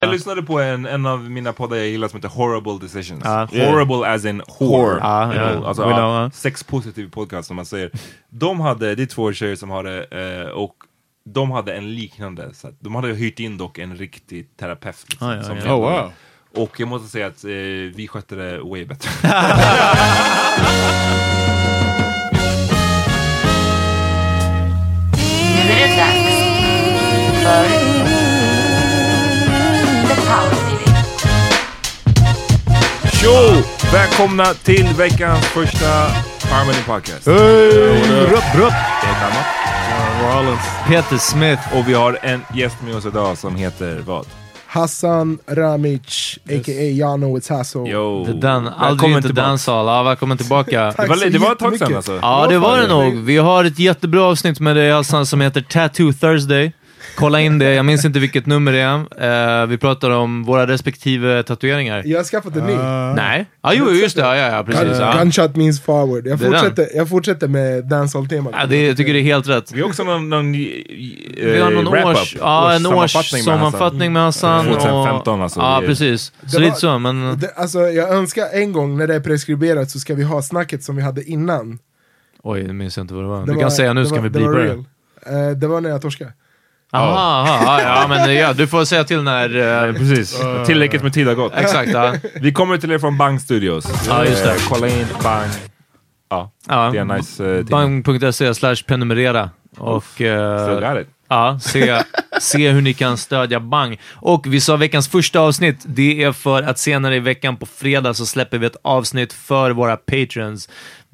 Jag lyssnade på en, en av mina poddar jag gillar som heter Horrible Decisions. Ja. Horrible as in whore. Ja. You know, Alltså, know, ja, ja. sexpositiv podcast som man säger. De hade, det är två tjejer som har det eh, och de hade en liknande. Så att de hade hyrt in dock en riktig terapeut. Liksom, Ah, ja. ledde Oh, wow. Och jag måste säga att eh, vi skötte det way bättre. Nu är det dags för Tjo! Välkomna till veckans första Harmony Podcast. Brupp, brupp. Det är. Rollins. Peter Smith. Och vi har en gäst med oss idag som heter vad? Hassan Ramic, a.k.a. Jano It's Hasso. Yo. Det den, aldrig inte tillbaka. Ja, välkommen tillbaka. Tack Det var, så det var ett tag sedan alltså. Ja, det var det nog. Vi har ett jättebra avsnitt med dig Hassan som heter Tattoo Thursday. Kolla in det, jag minns inte vilket nummer det är. Eh, vi pratar om våra respektive tatueringar. Jag har skaffat en ny. Nej? Ja, jo, just det. Ja, ja, ja precis. Gun, Ja. Gunshot means forward. Jag är fortsätter, jag fortsätter med dancehall-temat. Ja, det, jag tycker det är helt rätt. Vi har också någon, någon eh, Vi har någon wrap-up. års, ja, en med årssammanfattning med Hassan. 2015 alltså. Ja, Det är- precis. Det Så var- lite så, men... Det, alltså, jag önskar en gång när det är preskriberat så ska vi ha snacket som vi hade innan. Oj, det minns jag inte vad det var. Det du var- kan säga nu det så var- kan vi det var blipa det. real. Eh, det var när jag torskade. Aha, aha, ja, ja, men ja, du får säga till när... eh, Precis, tillräckligt med tid har gått. Exakt, ja. Vi kommer till er från Bang Studios. Ja, just det. Eh, Kolla in Bang. Ja, Ja, det är en nice uh, tidning. Bang.se slash prenumerera. Och eh, Still got it. ja, se, se hur ni kan stödja Bang. Och vi sa veckans första avsnitt, det är för att senare i veckan på fredag så släpper vi ett avsnitt för våra patrons.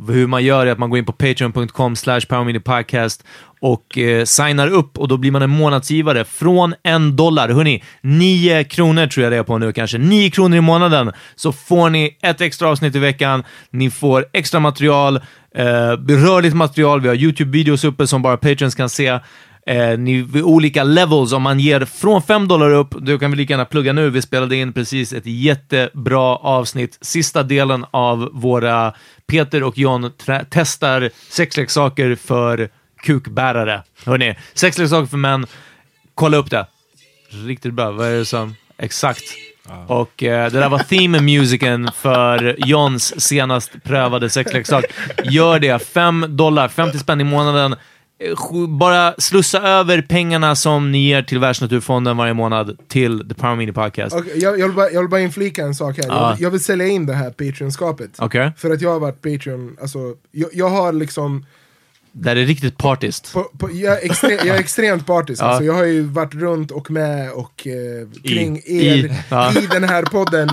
Hur man gör är att man går in på patreon.com slash podcast och eh, signar upp och då blir man en månadsgivare från en dollar. Hörni, nio kronor tror jag det är på nu kanske. Nio kronor i månaden så får ni ett extra avsnitt i veckan. Ni får extra material, eh, rörligt material. Vi har YouTube-videos uppe som bara patrons kan se. Eh, olika levels, om man ger från 5 dollar upp, då kan vi lika gärna plugga nu. Vi spelade in precis ett jättebra avsnitt, sista delen av våra Peter och John testar sexleksaker för kukbärare. Hörni, sexleksaker för män, kolla upp det. Riktigt bra. Vad är det som... Exakt. Och eh, det där var theme musicen för Johns senast prövade sexleksak. Gör det. 5 dollar, 50 spänn i månaden. Eh, Bara slussa över pengarna som ni ger till Världsnaturfonden varje månad till The Power Mini Podcast. Okej, jag, jag, vill bara, jag vill bara inflika en sak här. Ja. Jag, jag vill sälja in det här Patreon-skapet. Okej? För att jag har varit Patreon, alltså, jag, jag har liksom, Det här är riktigt partiskt. på, på, jag, är extre, jag är extremt partisk, Ja. alltså, jag har ju varit runt och med och eh, kring I- er i- ja. i den här podden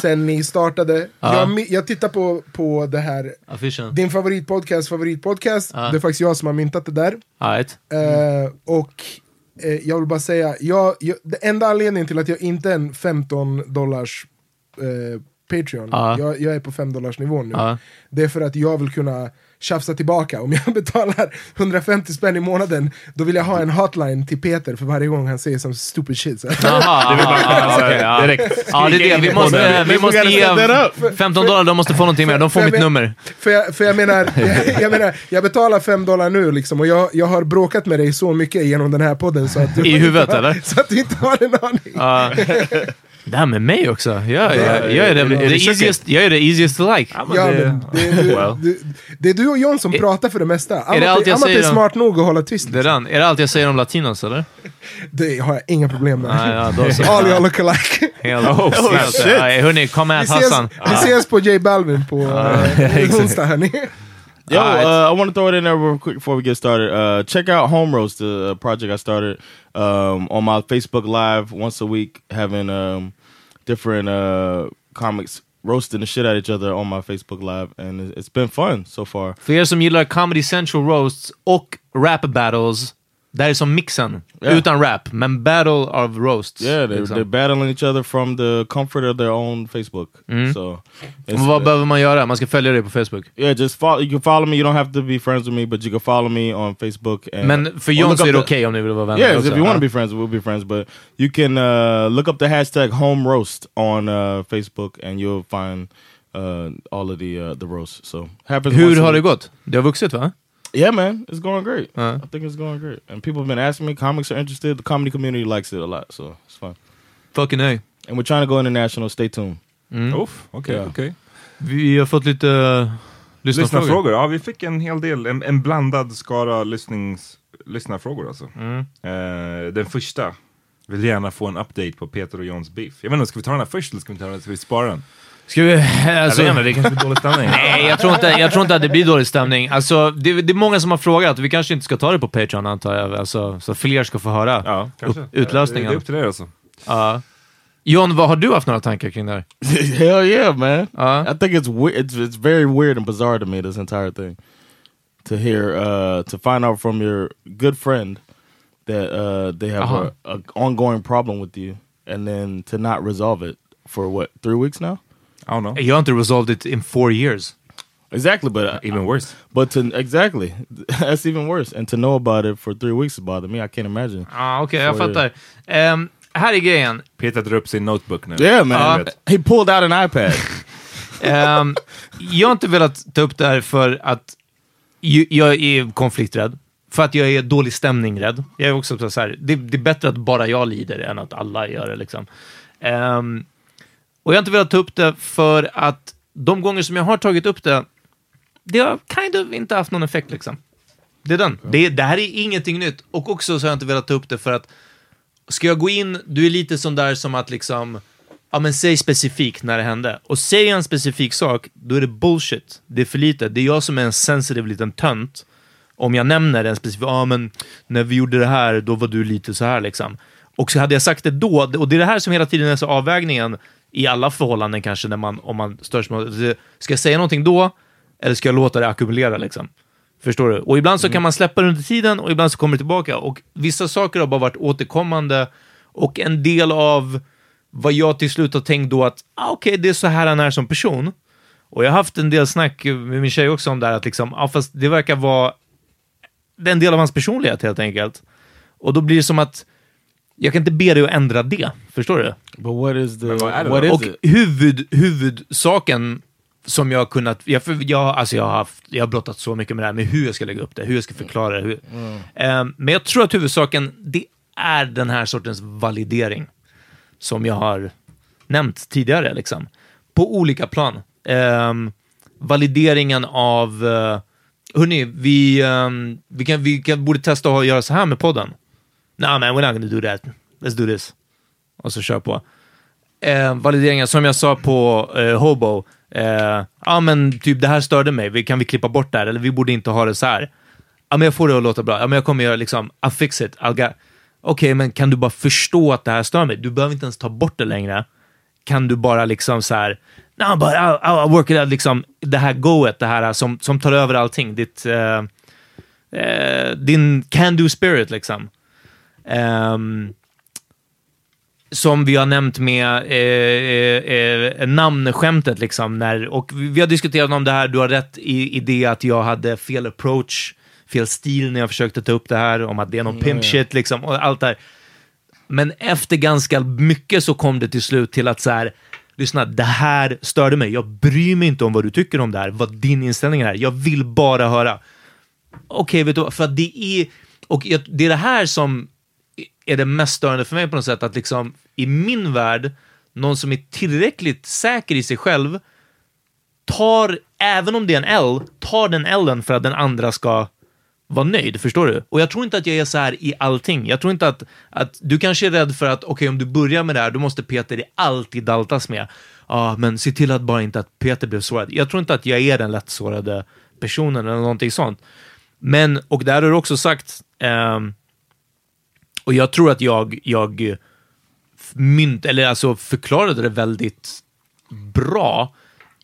sen ni startade. Ja. Jag, jag tittar på, på det här, Affischen. din favoritpodcast, favoritpodcast, Ja. det är faktiskt jag som har myntat det där. Right. Eh, och eh, jag vill bara säga, jag, jag, det enda anledningen till att jag inte är en 15 dollars eh, Patreon, Ja. jag, jag är på 5 dollars nivån nu, det är för att jag vill kunna tjafsa tillbaka. Om jag betalar 150 spänn i månaden, då vill jag ha en hotline till Peter för varje gång han säger som stupid shit. Så. Jaha, ja, okej, ja. Direkt. Ja, det är det. Vi måste, vi måste ge 15 dollar, de måste få någonting mer. De får mitt nummer. För jag, för jag menar, jag, jag menar, jag betalar 5 dollar nu liksom, och jag, jag har bråkat med dig så mycket genom den här podden så att du, I huvudet, eller? Så att du inte har en aning. det här med mig också. Jag, jag, jag, är, det, är det the easiest, jag är det easiest to like. Ja, men det, det, är du, well. du, det är du och John som pratar för det mesta. Amat det allt jag Amat är smart nog att hålla tyst. Det är, den. är det allt jag säger om latinos, eller? Det har jag inga problem med. Nej, ja, då så. All y'all look alike. Oh, helt, shit. Hörni, kom Vi med ses, Hassan. vi ses på J Balvin på uh, onsdag hörni. Yo, uh, I want to throw it in there real quick before we get started. Uh, check out Home Roast, the uh, project I started um, on my Facebook Live once a week, having um, different uh, comics roasting the shit out of each other on my Facebook Live, and it- it's been fun so far. För er som gillar Comedy Central roasts och rap battles, det här är som mixen. Ja. Utan rap, men battle of roasts. Yeah, they're, liksom. they're battling each other from the comfort of their own Facebook. So, it's, Vad uh, behöver man göra? Man ska följa dig på Facebook. yeah, just follow. You can follow me. You don't have to be friends with me, but you can follow me on Facebook. And Men för John så är det okej om ni vill vara vänner Yeah, också. if you want to be friends, we'll be friends. But you can uh, look up the hashtag home roast on uh, Facebook, and you'll find uh, all of the uh, the roasts. So. Hur har det gått? Det har vuxit va? Yeah, man, it's going great. Uh. I think it's going great, and people have been asking me. Comics are interested. The comedy community likes it a lot, so it's fun. Fucking nej. And we're trying to go international. Stay tuned. Uff, okej, Ja. okej. Vi har fått lite uh, lyssnarfrågor. Lyssnarfrågor, ja vi fick en hel del, en, en blandad skara lyssnings, lyssnarfrågor alltså. Mm. Eh, den första vill gärna få en update på Peter och Johns beef. Jag vet inte, ska vi ta den här först eller ska vi, ta den, ska vi spara den? Ska vi... Alltså, jag vet inte, det kanske blir dålig stämning. Nej, jag tror, inte, jag tror inte att det blir dålig stämning. Alltså, det, det är många som har frågat. Vi kanske inte ska ta det på Patreon antar jag, alltså, så fler ska få höra Ja, kanske. upp, utlösningen. Det är upp till er alltså. Ja. John, vad har du haft några tankar kring det här? Hell yeah, man! Uh. I think it's we- it's it's very weird and bizarre to me this entire thing. To hear, uh, to find out from your good friend that uh, they have Uh-huh. a, a ongoing problem with you, and then to not resolve it for what three weeks now. I don't know. Jag har inte resolved it in four years. Exactly, but uh, Even worse. but to exactly that's even worse. And to know about it for three weeks bothered me. I can't imagine. Ja, okej, jag Four fattar. Ehm, här är grejen. Peter drar upp sin notebook nu. Yeah, man. vet. he pulled out an iPad. Ehm, jag har inte velat ta upp det här för att ju- jag är konflikträdd. För att jag är dålig stämning rädd. Jag är också så här, det, det är bättre att bara jag lider än att alla gör det. Liksom. Ehm, och jag har inte velat ta upp det för att de gånger som jag har tagit upp det, det har kind of inte haft någon effekt. Liksom. Det är den. Det, det här är ingenting nytt. Och också så har jag inte velat ta upp det för att ska jag gå in, du är lite sån där som att liksom, ja men säg specifikt när det hände. Och säger jag en specifik sak, då är det bullshit. Det är för lite. Det är jag som är en sensitive liten tönt. Om jag nämner en specifik, ja men när vi gjorde det här, då var du lite så här liksom. Och så hade jag sagt det då, och det är det här som hela tiden är så avvägningen i alla förhållanden kanske, när man, om man störs med, ska jag säga någonting då, Eller ska jag låta det ackumulera liksom? Förstår du? Och ibland så kan man släppa det under tiden och ibland så kommer det tillbaka. Och vissa saker har bara varit återkommande och en del av vad jag till slut har tänkt då att ah, okej, det är så här han är som person. Och jag har haft en del snack med min tjej också om det här, att liksom, ja, fast det verkar vara det är en del av hans personlighet helt enkelt. Och då blir det som att jag kan inte be dig att ändra det. Förstår du? But what is the... What då? is Och it? huvud, huvudsaken som jag har kunnat... Jag, för jag, alltså jag, har haft, jag har brottat så mycket med det här, med hur jag ska lägga upp det, hur jag ska förklara det. Hur, Eh, men jag tror att huvudsaken, det är den här sortens validering som jag har nämnt tidigare, liksom. På olika plan. Ehm, valideringen av... Uh, hörni, vi, um, vi, kan, vi kan, borde testa att göra så här med podden. Nah man, we're not gonna do that. Let's do this. Och så kör på. Eh, valideringar, som jag sa på eh, Hobo. Eh, ja, men typ det här störde mig. Vi, kan vi klippa bort det här? Eller vi borde inte ha det så här. Ja, men jag får det att låta bra. Ja, men jag kommer göra liksom, I'll fix it. I'll get... Okej, men kan du bara förstå att det här stör mig? Du behöver inte ens ta bort det längre. Kan du bara liksom så här, no, but I'll, I'll work it out, liksom det här goet, det här som, som tar över allting. Ditt, eh, eh, din can-do spirit liksom. Ehm, som vi har nämnt med eh, eh, eh, namnskämtet, liksom, när, och vi har diskuterat om det här, du har rätt i, i det att jag hade fel approach, fel stil när jag försökte ta upp det här, om att det är någon pimp shit, liksom, och allt det här. Men efter ganska mycket så kom det till slut till att så här, lyssna, det här störde mig, jag bryr mig inte om vad du tycker om det här, vad din inställning är, jag vill bara höra. Okej, vet du vad, för att det är, och jag, det är det här som är det mest störande för mig på något sätt, att liksom i min värld, någon som är tillräckligt säker i sig själv tar, även om det är en L, tar den Len för att den andra ska vara nöjd, förstår du? Och jag tror inte att jag är så här i allting. Jag tror inte att, att du kanske är rädd för att, okej, om du börjar med det här, då måste Peter alltid daltas med. Ja, men se till att bara inte att Peter blev sårad. Jag tror inte att jag är den lättsårade personen eller någonting sånt. Men, och där har du också sagt, ehm, och jag tror att jag, jag mynt, eller alltså förklarade det väldigt bra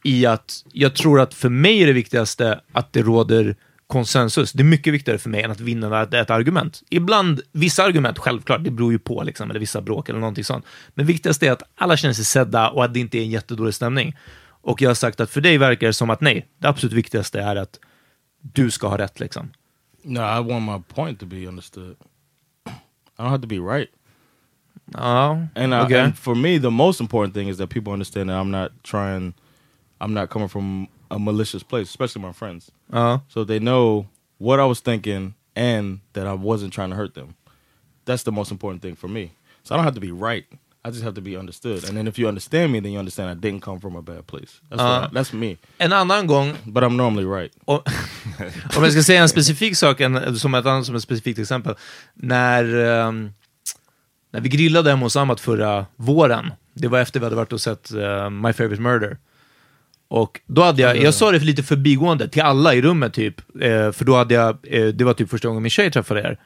i att jag tror att för mig är det viktigaste att det råder konsensus. Det är mycket viktigare för mig än att vinna ett, ett argument. Ibland, vissa argument, självklart, det beror ju på, liksom, eller vissa bråk eller någonting sånt. Men viktigast är att alla känner sig sedda och att det inte är en jättedålig stämning. Och jag har sagt att för dig verkar det som att nej, det absolut viktigaste är att du ska ha rätt liksom. No, I want my point to be understood. I don't have to be right. Ja, And, I, okej. and for me, the most important thing is that people understand that I'm not trying, I'm not coming from a malicious place, especially my friends. Ja. So they know what I was thinking and that I wasn't trying to hurt them. That's the most important thing for me. So I don't have to be right. I just have to be understood. And then if you understand me, then you understand I didn't come from a bad place. That's, Uh. I- that's me. En annan gång, But I'm normally right. Och, om jag ska säga en specifik sak, en, som ett annat som ett specifikt exempel. När, ehm, när vi grillade hemma hos Amat förra våren, det var efter vi hade varit och sett eh, My Favorite Murder. Och då hade jag, jag sa det för lite förbigående till alla i rummet typ, eh, för då hade jag, eh, det var typ första gången min tjej träffade er.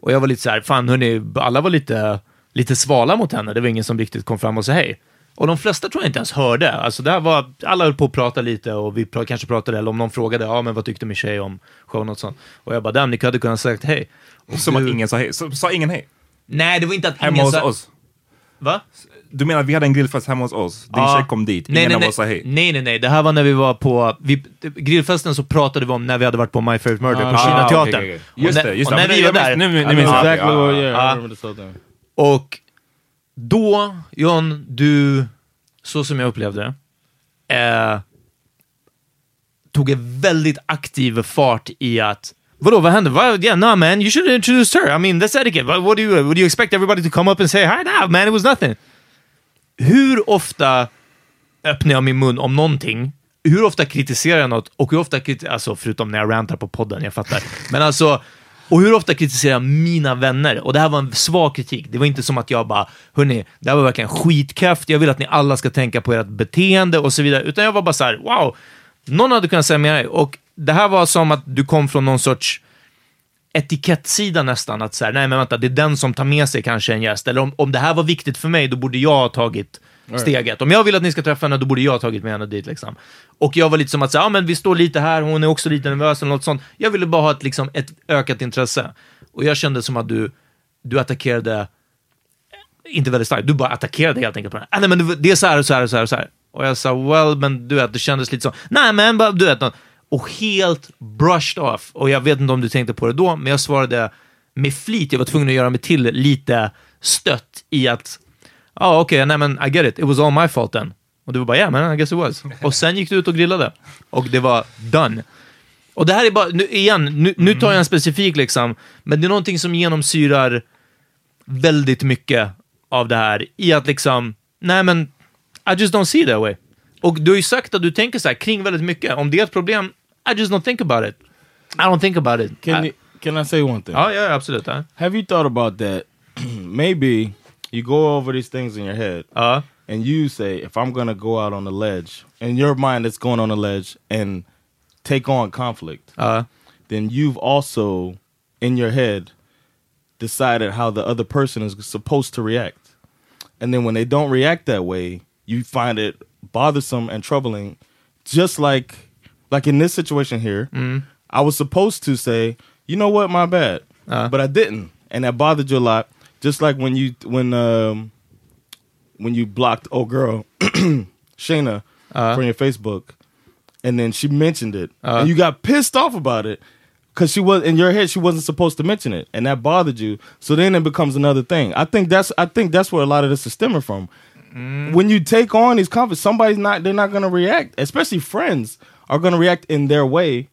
Och jag var lite så här, fan hörni, alla var lite, lite svala mot henne, det var ingen som riktigt kom fram och sa hej. Och de flesta tror jag inte ens hörde. Alltså det var, alla höll på att prata lite och vi pra, kanske pratade, eller om någon frågade, ja men vad tyckte min tjej om showen och sånt. Och jag bara, damn, ni hade kunnat sagt hej. Och Som du- att ingen sa hej. Så, sa ingen hej? Nej, det var inte att Hemma ingen hos sa... oss? Va? Du menar att vi hade en grillfest hemma hos oss? Din Ja. tjej kom dit, nej, ingen nej, av nej. oss sa hej? Nej, nej, nej. Det här var när vi var på... Vi, grillfesten så pratade vi om när vi hade varit på My Favorite Murder på Ah, Kina-teatern. okej, okej, okej. Just Och när- det, just och det. när Men vi var där... nu- minns jag. exactly what, yeah. Och då, John, du, så som jag upplevde det, eh, tog en väldigt aktiv fart i att Vadå, vad hände? Vad, yeah, no man, you should have introduced her. I mean, that's etiquette. What, what do you, would you expect everybody to come up and say hi? No, man, it was nothing. Hur ofta öppnar jag min mun om någonting? Hur ofta kritiserar jag något? Och hur ofta kritiserar, alltså förutom när jag rantar på podden, jag fattar. Men alltså, och hur ofta kritiserar jag mina vänner? Och det här var en svag kritik. Det var inte som att jag bara, hörni, det här var verkligen skitkraft. Jag vill att ni alla ska tänka på ert beteende och så vidare. Utan jag var bara så här, wow, någon hade kunnat säga mer. Och det här var som att du kom från någon sorts etikettsida nästan, att så här, nej men vänta, det är den som tar med sig kanske en gäst. Eller om, om det här var viktigt för mig, då borde jag ha tagit steget. Om jag vill att ni ska träffa henne, då borde jag ha tagit med henne dit. Liksom. Och jag var lite som att säga, ja men vi står lite här, hon är också lite nervös eller något sånt. Jag ville bara ha ett, liksom, ett ökat intresse. Och jag kände som att du, du attackerade, inte väldigt starkt, du bara attackerade helt enkelt på den. Ah, nej, men det- är så här och så här och så här. Och, så här. och jag sa, well, men du vet, det kändes lite så, nej men bara, du vet, och helt brushed off. Och jag vet inte om du tänkte på det då, men jag svarade med flit, jag var tvungen att göra mig till lite stött i att, ja ah, okej, nej men I get it, it was all my fault then. Och du var bara, yeah man, I guess it was. Och sen gick du ut och grillade. Och det var done. Och det här är bara, nu, igen, nu, nu tar jag en specifik liksom, men det är någonting som genomsyrar väldigt mycket av det här i att liksom, nej men, I just don't see it that way. Och du har ju sagt att du tänker så här kring väldigt mycket. Om det är ett problem, I just don't think about it. I don't think about it. Can I, you, can I say one thing? Oh, ja, ja, absolut. Ja. Have you thought about that? Maybe you go over these things in your head, Ja. and you say, "If I'm gonna go out on the ledge," in your mind, it's going on the ledge and take on conflict. Ja. Then you've also, in your head, decided how the other person is supposed to react, and then when they don't react that way, you find it bothersome and troubling. Just like, like in this situation here, mm-hmm. I was supposed to say, "You know what, my bad," uh-huh. but I didn't, and that bothered you a lot. Just like when you when um when you blocked old girl Shayna uh-huh. from your Facebook, and then she mentioned it, uh-huh. and you got pissed off about it. Because she was in your head she wasn't supposed to mention it, and that bothered you. So then it becomes another thing. I think that's I think that's where a lot of this is stemming from. Mm-hmm. When you take on these conflicts, somebody's not they're not going to react, especially friends are going to react in their way,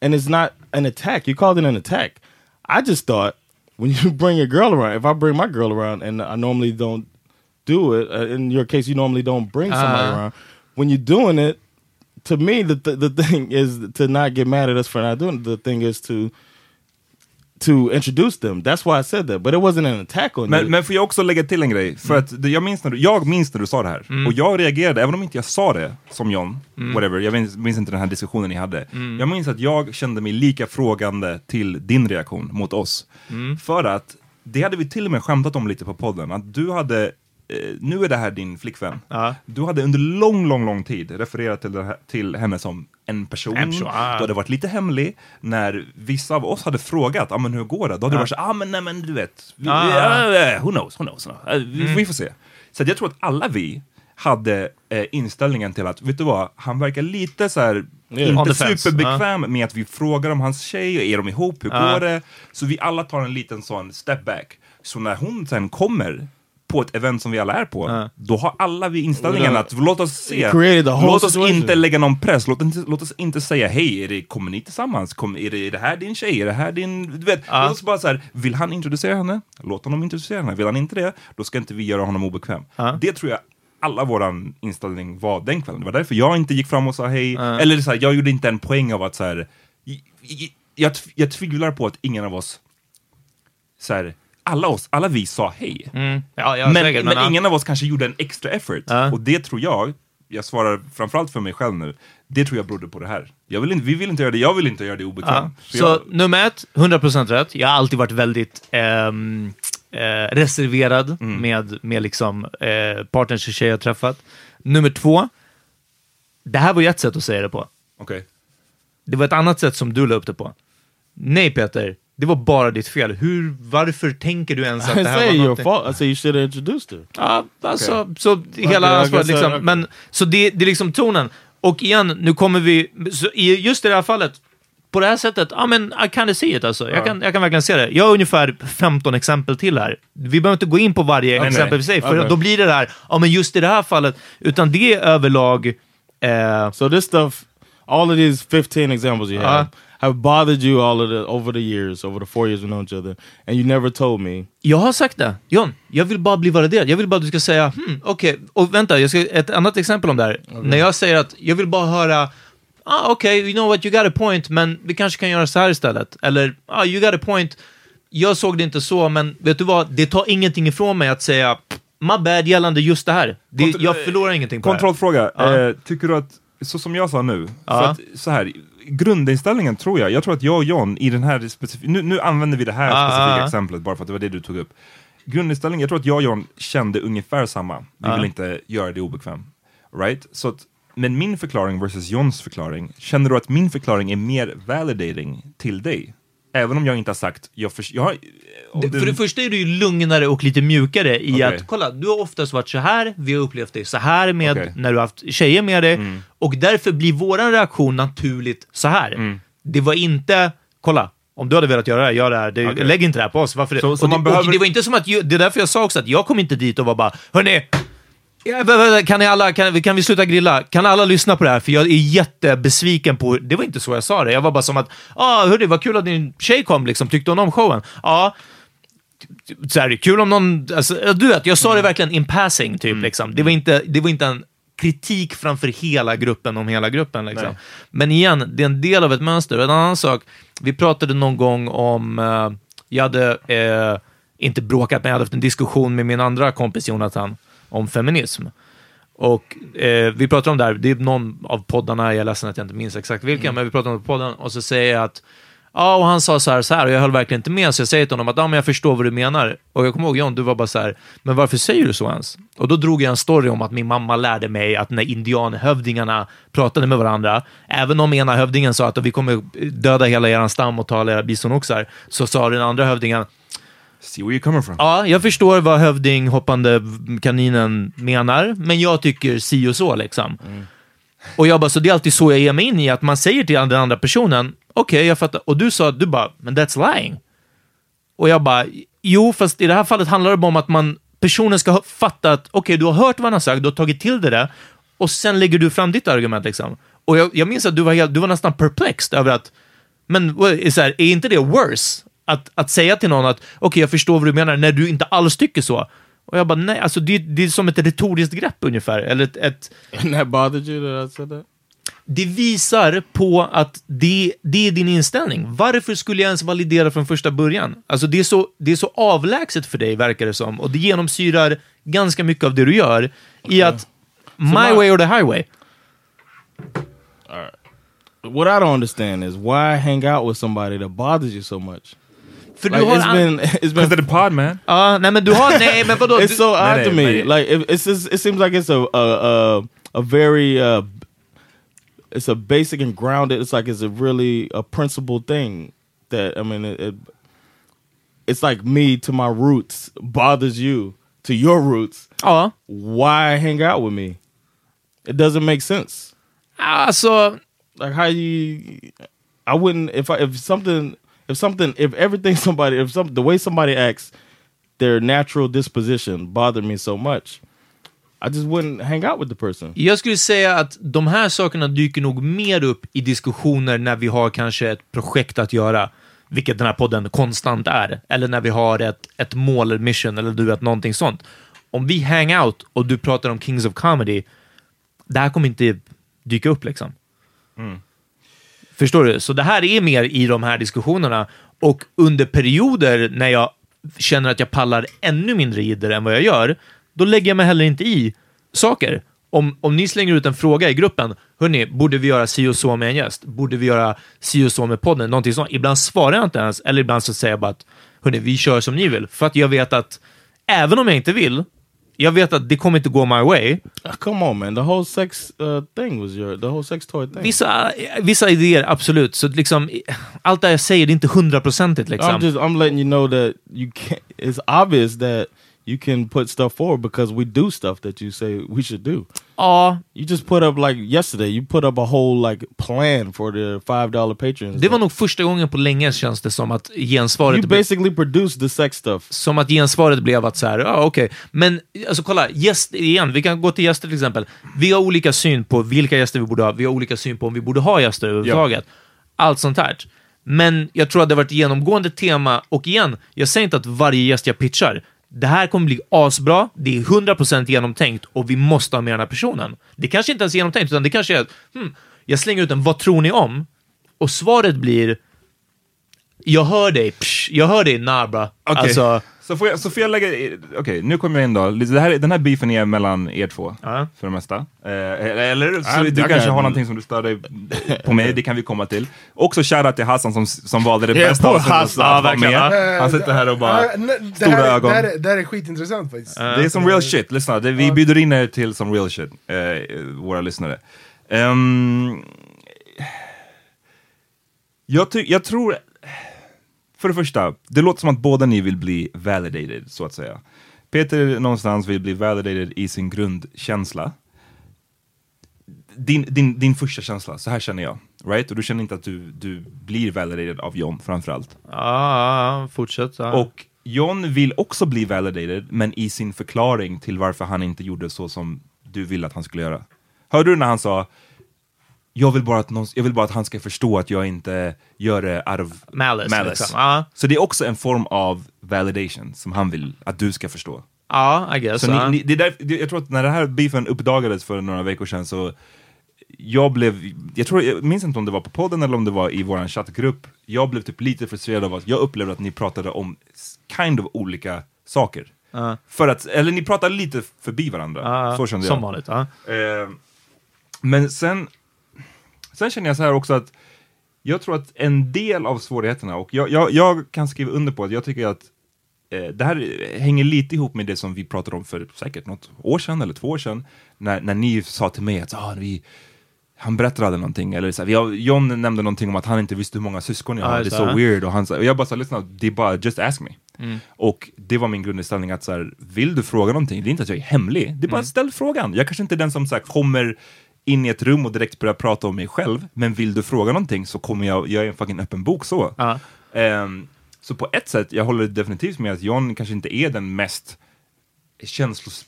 and it's not an attack. You called it an attack. I just thought when you bring your girl around, if I bring my girl around, and I normally don't do it. Uh, in your case, you normally don't bring somebody Uh-huh. around. When you're doing it, to me, the, the the thing is to not get mad at us for not doing it. The thing is to to introduce them. That's why I said that, but it wasn't an attack on Men, you. men får jag också lägga till en grej? För att det, jag, minns när du, jag minns när du sa det här, och jag reagerade, även om inte jag sa det som John, whatever, jag minns, minns inte den här diskussionen ni hade. Jag minns att jag kände mig lika frågande till din reaktion mot oss. För att, det hade vi till och med skämtat om lite på podden, att du hade nu är det här din flickvän. Ja. Du hade under lång, lång, lång tid refererat till, här, till henne som en person. En person, ah. Du hade varit lite hemlig. När vissa av oss hade frågat, ah, men hur går det? Då hade du varit så ah, men nej men du vet, vi, Ah. vi, uh, who knows, who knows. Uh, vi, vi får se. Så jag tror att alla vi hade eh, inställningen till att, vet du vad, han verkar lite så här Yeah. Inte superbekväm med att vi frågar om hans tjej, och är de ihop, hur Ja. går det? Så vi alla tar en liten sån step back. Så när hon sen kommer på ett event som vi alla är på, Ja. då har alla vi inställningen att låt oss se, låt oss situation. inte lägga någon press, låt, inte, låt oss inte säga hej, är det, kommer ni tillsammans? Kom, är, det, är det här din tjej? Är det här din... Du vet, Ja. låt oss bara så här, vill han introducera henne? Låt honom introducera henne. Vill han inte det, då ska inte vi göra honom obekväm. Ja. Det tror jag alla våran inställning var den kvällen. Det var därför jag inte gick fram och sa hej. Eller så här, jag gjorde inte en poäng av att så här, jag, jag, jag tvivlar på att ingen av oss, så här, alla oss, alla vi sa hej. Mm. Ja, ja, men säkert, men, ja. ingen av oss kanske gjorde en extra effort. Ja. Och det tror jag, jag svarar framförallt för mig själv nu, det tror jag berodde på det här. Jag vill inte, vi vill inte göra det, jag vill inte göra det obekvämt. Så jag, nummer ett, 100% rätt. Jag har alltid varit väldigt ehm, eh, reserverad Mm. med, med liksom, eh, partners och tjejer jag träffat. Nummer två, det här var ju ett sätt att säga det på. Okej. Det var ett annat sätt som du la upp det på. Nej Peter, det var bara ditt fel. Hur, varför tänker du ens att I det här var någonting? fault. I say you should have introduced her. Ja, alltså, så hela Okay, ansvaret liksom. uh, Men, så det, det är liksom tonen. Och igen, nu kommer vi, så i just i det här fallet, på det här sättet, ja men I kind of see it alltså. Jag, kan, jag kan verkligen se det. Jag har ungefär 15 exempel till här. Vi behöver inte gå in på varje Nej, exempel för sig, för Okej. då blir det där, ja men just i det här fallet, utan det är överlag, eh, So this stuff, all of these 15 examples you have, have bothered you all of the over the years, over the four years we know each other, and you never told me. Jag har sagt det. John, jag vill bara bli validerad. Jag vill bara att du ska säga, hmm, okej, och vänta, jag ska, ett annat exempel om det här. När jag säger att jag vill bara höra, ah, okej, you know what, you got a point, men vi kanske kan göra så här istället. Eller, ah, you got a point, jag såg det inte så, men vet du vad, det tar ingenting ifrån mig att säga, my bad gällande just det här. Det, jag förlorar ingenting på det. Kontrollfråga, Ja. eh, tycker du att, så som jag sa nu, för Ja. att så här, grundinställningen tror jag, jag tror att jag och John i den här specifika, nu, nu använder vi det här Ja, specifika ja, ja. exemplet bara för att det var det du tog upp. grundinställningen, jag tror att jag och John kände ungefär samma. Vi Ja. vill inte göra det obekväm. Right? Så att, men min förklaring versus Johns förklaring, känner du att min förklaring är mer validating till dig? Även om jag inte har sagt, jag, för, jag har, Det, du- För det första är du ju lugnare och lite mjukare i Okej. att, kolla, du har oftast varit så här, vi har upplevt dig så här med Okej. när du har haft tjejer med dig, Mm. och därför blir våran reaktion naturligt så här. Mm. Det var inte, kolla, om du hade velat göra det här, gör det här. Det, Okej. Lägg inte det här på oss. Varför det? Så- så och, man det, behöver- och det var inte som att, det är därför jag sa också att jag kom inte dit och var bara, hörni, Kan, ni alla, kan, kan vi sluta grilla? Kan alla lyssna på det här? För jag är jättebesviken på... Det var inte så jag sa det. Jag var bara som att, ah, hörni, vad kul att din tjej kom, liksom. tyckte hon om showen? Ja. Så här, kul om någon... Alltså, du vet, jag sa det verkligen in passing, typ. Liksom. Det, var inte, det var inte en kritik framför hela gruppen om hela gruppen. Liksom. Men igen, det är en del av ett mönster. En annan sak, vi pratade någon gång om... Eh, jag hade eh, inte bråkat, men jag hade haft en diskussion med min andra kompis Jonathan om feminism. Och eh, vi pratade om det här, det är någon av poddarna, jag är ledsen att jag inte minns exakt vilken, men vi pratade om podden och så säger jag att Ja, och han sa så här, så här och jag höll verkligen inte med, så jag säger till honom att ja, men jag förstår vad du menar. Och jag kommer ihåg John, du var bara så här, men varför säger du så ens? Och då drog jag en story om att min mamma lärde mig att när indianhövdingarna pratade med varandra, även om ena hövdingen sa att vi kommer döda hela er stam och ta alla era bisonoxar, så sa den andra hövdingen, See where you're coming from. Ja, jag förstår vad hövding hoppande kaninen menar, men jag tycker si och så liksom. Och jag bara, så det är alltid så jag ger mig in i, att man säger till den andra personen, okej, jag fattar. Och du sa, du bara, men that's lying. Och jag bara, jo, fast i det här fallet handlar det bara om att man, personen ska ha- fatta att, okej, du har hört vad han har sagt, du har tagit till det där, och sen lägger du fram ditt argument liksom. Och jag, jag minns att du var, helt, du var nästan perplexed över att, men är, så här, är inte det worse? Att, att säga till någon att, okej, jag förstår vad du menar, när du inte alls tycker så. Och jag bara, nej, alltså det, det är som ett retoriskt grepp ungefär, eller ett, ett bothered you that I said that? det visar på att det, det är din inställning. Varför skulle jag ens validera från första början? Alltså det är, så, det är så avlägset för dig, verkar det som. Och det genomsyrar ganska mycket av det du gör i att my my- way or the highway. What I don't understand is why hang out with somebody that bothers you so much? För Like, du har... it's an- been it's been Because the pod man. Ja, nej men du har... Nej, men vadå? it's so odd nej, to me. nej. Like it, it's just, it seems like it's a a a, a very uh, it's a basic and grounded. It's like it's a really a principle thing that I mean it, it. It's like me to my roots bothers you to your roots. ja. Why hang out with me? It doesn't make sense. Ah, alltså... Like how you, I wouldn't if I if something if something if everything somebody if some the way somebody acts, their natural disposition bothered me so much, I just wouldn't hang out with the person. Jag skulle säga att de här sakerna dyker nog mer upp i diskussioner när vi har kanske ett projekt att göra, vilket den här podden konstant är, eller när vi har ett, ett mål, eller mission, eller du vet, någonting sånt. Om vi hang out och du pratar om Kings of Comedy, det här kommer inte dyka upp liksom. Förstår du? Så det här är mer i de här diskussionerna och under perioder när jag känner att jag pallar ännu mindre jidder än vad jag gör, då lägger jag mig heller inte i saker. Om, om ni slänger ut en fråga i gruppen, hörni, borde vi göra si och så med en gäst? Borde vi göra si och så med podden? Någonting sånt. Ibland svarar jag inte ens, eller ibland så säger jag bara att, hörni, vi kör som ni vill. För att jag vet att, även om jag inte vill, jag vet att det kommer inte gå my way. Uh, Come on, man! The whole sex uh, thing was your the whole sex toy thing. Vissa, vissa idéer, absolut. Så liksom, allt det jag säger, det är inte hundraprocentigt. Liksom. I'm just I'm letting you know that you can't. It's obvious that you can put stuff forward because we do stuff that you say we should do. Ja, You just put up like yesterday. You put up a whole like plan for the five dollar patrons. det var nog första gången på länge känns det som att gensvaret, you basically produced the sex stuff. som att gensvaret blev att så här, ja okej. Men alltså kolla, gäst, igen, vi kan gå till gäster till exempel. Vi har olika syn på vilka gäster vi borde ha, vi har olika syn på om vi borde ha gäster överhuvudtaget. Allt sånt här. Men jag tror att det har varit ett genomgående tema, och igen, jag säger inte att varje gäst jag pitchar, det här kommer bli asbra, det är 100% genomtänkt och vi måste ha med den här personen. Det kanske inte ens är genomtänkt, utan det kanske är, hmm, jag slänger ut en vad tror ni om? Och svaret blir, Jag hör dig, psh, jag hör dig Nabra. Okej, Alltså, så, får jag, så får jag lägga... Okej, nu kommer jag in då. Det här, den här beefen är mellan er två, Ja. för det mesta. Eh, eller så Ja, du kanske kan- har någonting som du stör dig på mig, det kan vi komma till. Också shoutout till Hassan som, som valde det bästa avsnittet Hassan. att vara med. Han sitter här och bara... Ja, nej, det, stora här, ögon. Det, här, är- det här är skitintressant faktiskt. Det är som real shit, lyssna. Det, vi bjuder in er till som real shit, eh, våra lyssnare. Ehm, jag, ty- jag tror, för det första, det låter som att båda ni vill bli validated, så att säga. Peter någonstans vill bli validated i sin grundkänsla. Din, din, din första känsla, så här känner jag. Right? Och du känner inte att du, du blir validated av John framförallt. ja, ja, fortsätt. Ja. Och John vill också bli validated, men i sin förklaring till varför han inte gjorde så som du ville att han skulle göra. Hörde du när han sa jag vill, bara att någon, jag vill bara att han ska förstå att jag inte gör det out of Malice, liksom. Ja. Så det är också en form av validation som han vill att du ska förstå. ja, I guess. Så ni, ni, det är där, jag tror att när det här beefen uppdagades för några veckor sedan så jag blev, jag tror, jag minns inte om det var på podden eller om det var i vår chattgrupp, jag blev typ lite frustrerad av att jag upplevde att ni pratade om kind of olika saker. Ja. För att, eller ni pratade lite förbi varandra, Ja, så kände som jag. vanligt. Ja. Eh, men sen, sen känner jag så här också att jag tror att en del av svårigheterna, och jag, jag, jag kan skriva under på att jag tycker att eh, det här hänger lite ihop med det som vi pratade om för säkert något år sedan eller två år sedan, när, när ni sa till mig att ah, vi, han berättade någonting, eller så här, vi har, John nämnde någonting om att han inte visste hur många syskon jag Ja, har, det är så det. weird, och, han, och jag bara sa, lyssna, det är bara just ask me. Mm. Och det var min grundinställning att så här, vill du fråga någonting, det är inte att jag är hemlig, det är bara Mm. ställ frågan. Jag kanske inte är den som så här, kommer in i ett rum och direkt börjar prata om mig själv, men vill du fråga någonting så kommer jag, jag är en fucking öppen bok så. Ja. Ehm, så på ett sätt, jag håller definitivt med att John kanske inte är den mest känslos,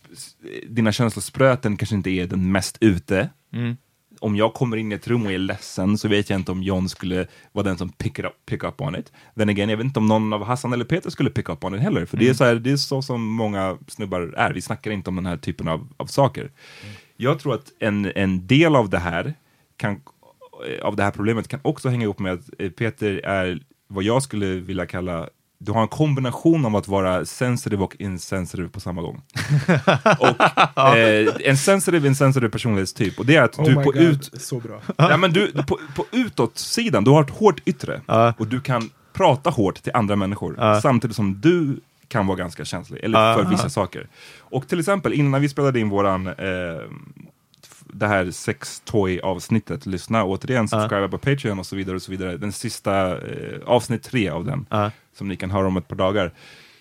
dina känslospröten kanske inte är den mest ute. Mm. Om jag kommer in i ett rum och är ledsen så vet jag inte om John skulle vara den som pick, up, pick up on it. Then again, jag vet inte om någon av Hassan eller Peter skulle pick up on it heller. För det, är så här, det är så som många snubbar är. Vi snackar inte om den här typen av, av saker. Jag tror att en, en del av det här kan, av det här problemet kan också hänga ihop med att eh, Peter är vad jag skulle vilja kalla du har en kombination av att vara sensitive och insensitive på samma gång. och, eh, en sensitive, insensitive personlighetstyp, och det är att Oh du på God, ut... så bra. Ja, men du, på, på utåt-sidan, du har ett hårt yttre, Ja. och du kan prata hårt till andra människor, Ja. samtidigt som du kan vara ganska känslig, eller Ja. för vissa saker. Och till exempel, innan vi spelade in våran eh, det här sex toy avsnittet, lyssna återigen, subscribe på Patreon och så vidare och så vidare. Den sista eh, avsnitt tre av den, Ja. som ni kan höra om ett par dagar.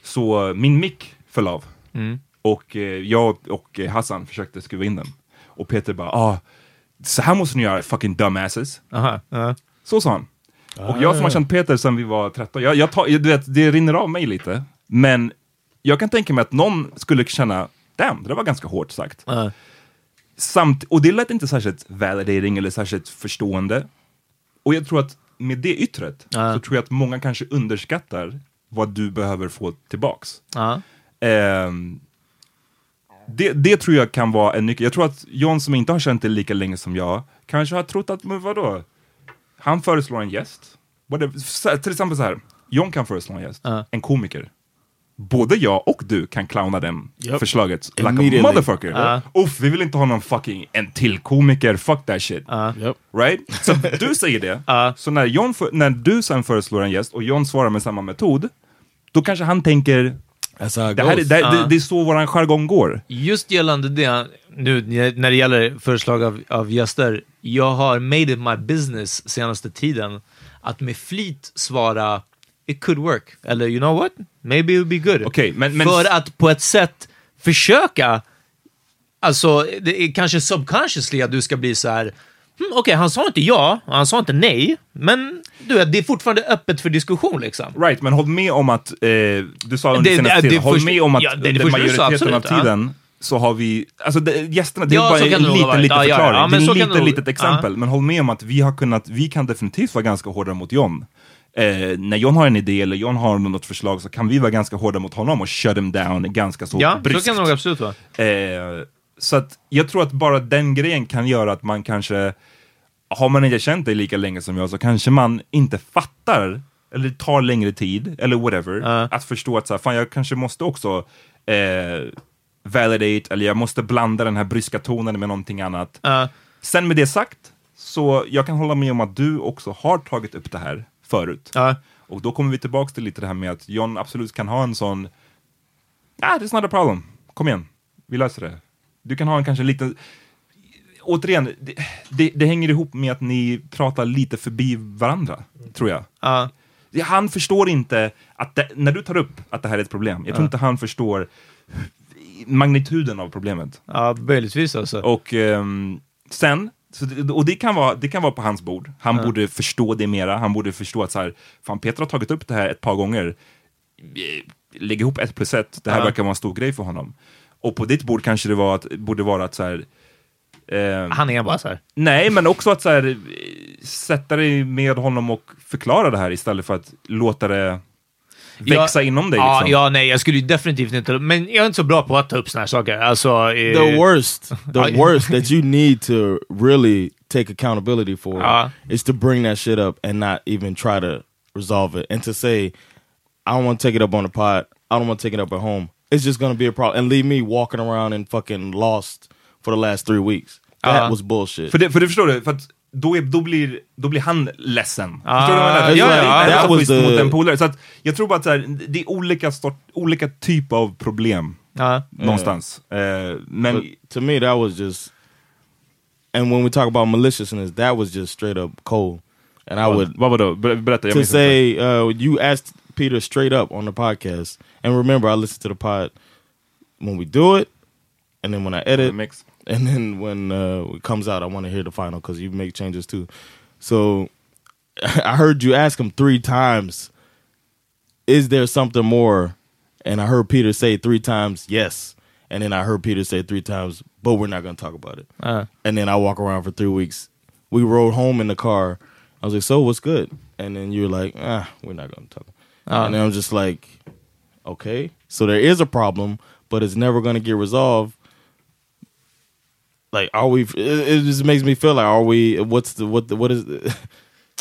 Så min mick föll av. Mm. Och eh, jag och eh, Hassan försökte skruva in den. Och Peter bara, ah, så här måste ni göra fucking dumbasses. Aha. Ja. Så sa han. Och jag som har känt Peter sedan vi var 13, jag, jag tar, du vet, det rinner av mig lite. Men jag kan tänka mig att någon skulle känna, damn, det där var ganska hårt sagt. Ja. Samt, och det lät inte särskilt validating eller särskilt förstående. Och jag tror att med det yttret Ja. så tror jag att många kanske underskattar vad du behöver få tillbaks. Ja. Ehm, det, det tror jag kan vara en nyckel. Jag tror att John som inte har känt det lika länge som jag kanske har trott att, men vadå? Han föreslår en gäst. Whatever. Till exempel så här, John kan föreslå en gäst, Ja. en komiker. Både jag och du kan clowna den Yep. förslaget like a motherfucker. Ja. Uff, vi vill inte ha någon fucking, en till komiker, fuck that shit. Ja. Yep. Right? Så du säger det, Ja. så när, John för, när du sen föreslår en gäst och John svarar med samma metod, då kanske han tänker, how it det, här, är- goes. det, det, det är så våran jargong går. Just gällande det, nu när det gäller förslag av, av gäster, jag har made it my business senaste tiden att med flit svara it could work, eller you know what, maybe it would be good. Okej, men- men- För att på ett sätt försöka, alltså det är kanske subconsciously att du ska bli så här. Hmm, Okej, han sa inte ja, han sa inte nej, men du vet, det är fortfarande öppet för diskussion liksom. Right, men håll med om att, eh, du sa under senaste tiden, håll med om att ja, det det majoriteten av tiden så har vi, alltså det, gästerna, det är Ja, bara en liten, liten Ja, förklaring. ja, det är ett nog- litet exempel, men håll med om att vi har kunnat, vi kan definitivt vara ganska hårda mot John. Eh, när John har en idé eller John har något förslag så kan vi vara ganska hårda mot honom och shut him down ganska så Ja, bryskt. så kan det nog absolut vara. Eh, så att jag tror att bara den grejen kan göra att man kanske, har man inte känt dig lika länge som jag, så kanske man inte fattar eller tar längre tid, eller whatever, att förstå att så här, fan jag kanske måste också eh, validate, eller jag måste blanda den här bryska tonen med någonting annat. Sen med det sagt, så jag kan hålla med om att du också har tagit upp det här förut. Och då kommer vi tillbaka till lite det här med att John absolut kan ha en sån, ah, it's not a problem, kom igen, vi löser det. Du kan ha en kanske lite, återigen, det, det, det hänger ihop med att ni pratar lite förbi varandra, tror jag. Det- Han förstår inte att det, när du tar upp att det här är ett problem, jag tror Ja. inte han förstår magnituden av problemet. Ja, möjligtvis alltså. Och ehm, sen, så, och det kan, vara, det kan vara på hans bord. Han Ja. borde förstå det mera. Han borde förstå att så här, fan Peter har tagit upp det här ett par gånger. Eh, Lägg ihop ett plus ett. Det här Ja. verkar vara en stor grej för honom. Och på ditt bord kanske det var att, borde vara att så här, ehm, Han är bara så här. Nej, men också att så här, eh, sätta dig med honom och förklara det här istället för att låta det växa Ja, inom dig. Ja, liksom. ja, nej, jag skulle definitivt inte... Men jag är inte så bra på att ta upp såna här saker. Alltså, eh, the worst, the worst that you need to really take accountability for Ja. is to bring that shit up and not even try to resolve it and to say, I don't want to take it up on the pod. I don't want to take it up at home. It's just to be a problem and leave me walking around and fucking lost for the last three weeks. That Ja. was bullshit. För det, för det förstår du, för att då, är, då, blir, då blir han ledsen. Ah, förstår du vad jag menar? ja, Jag- ja, jag- that jag- was schysst the- mot en polare. Så att jag tror bara att så här, det är olika, sort, olika typer av problem. Ja. Någonstans. Eh, men But to me, that was just. And when we talk about maliciousness, that was just straight up cold. And I would. vad vadå? Ber- berätta, jag To say uh, you asked Peter straight up on the podcast, and remember, I listened to the pod when we do it, and then when I edit, mix. And then when uh, it comes out, I want to hear the final because you make changes too. So I heard you ask him three times, "Is there something more?" And I heard Peter say three times, "Yes." And then I heard Peter say three times, "But we're not going to talk about it." Uh. And then I walk around for three weeks. We rode home in the car. I was like, "So what's good?" And then you're like, "Ah, we're not going to talk." Uh. And then I'm just like, "Okay, so there is a problem, but it's never going to get resolved." Like, are we? It, it just makes me feel like, are we? What's the what? The, what is? The,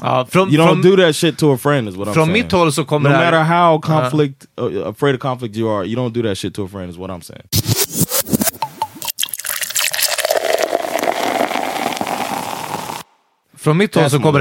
Ja, från, you don't från, do that shit to a friend, is what I'm från saying. mitt håll så kommer no det här- matter how Ja. conflict, uh, afraid of conflict you are, you don't do that shit to a friend, is what I'm saying. Från mitt håll så kommer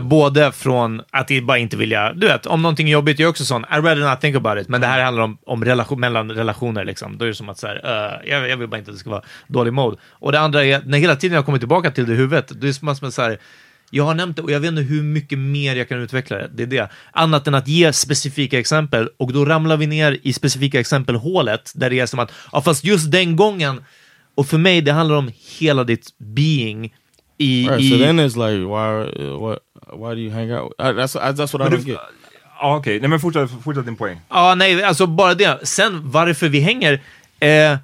Både från att det bara inte vilja, du vet, om någonting är jobbigt, jag är också sån, I rather not think about it, men det här handlar om, om relation, mellan relationer liksom. Då är det som att så här, uh, jag, jag vill bara inte att det ska vara dålig mode. Och det andra är, när hela tiden jag kommer tillbaka till det i huvudet, det är som att så här, jag har nämnt det och jag vet inte hur mycket mer jag kan utveckla det. Det är det. Annat än att ge specifika exempel och då ramlar vi ner i specifika exempelhålet där det är som att, ja fast just den gången, och för mig det handlar om hela ditt being i... Right, i so then it's like, why, uh, what, why do you hang out? I, that's I, that's what I don't du- get. Ja, okej. Nej, men fortsätt, fortsätt din poäng. Ja, nej, alltså bara det. Sen varför vi hänger. Eh,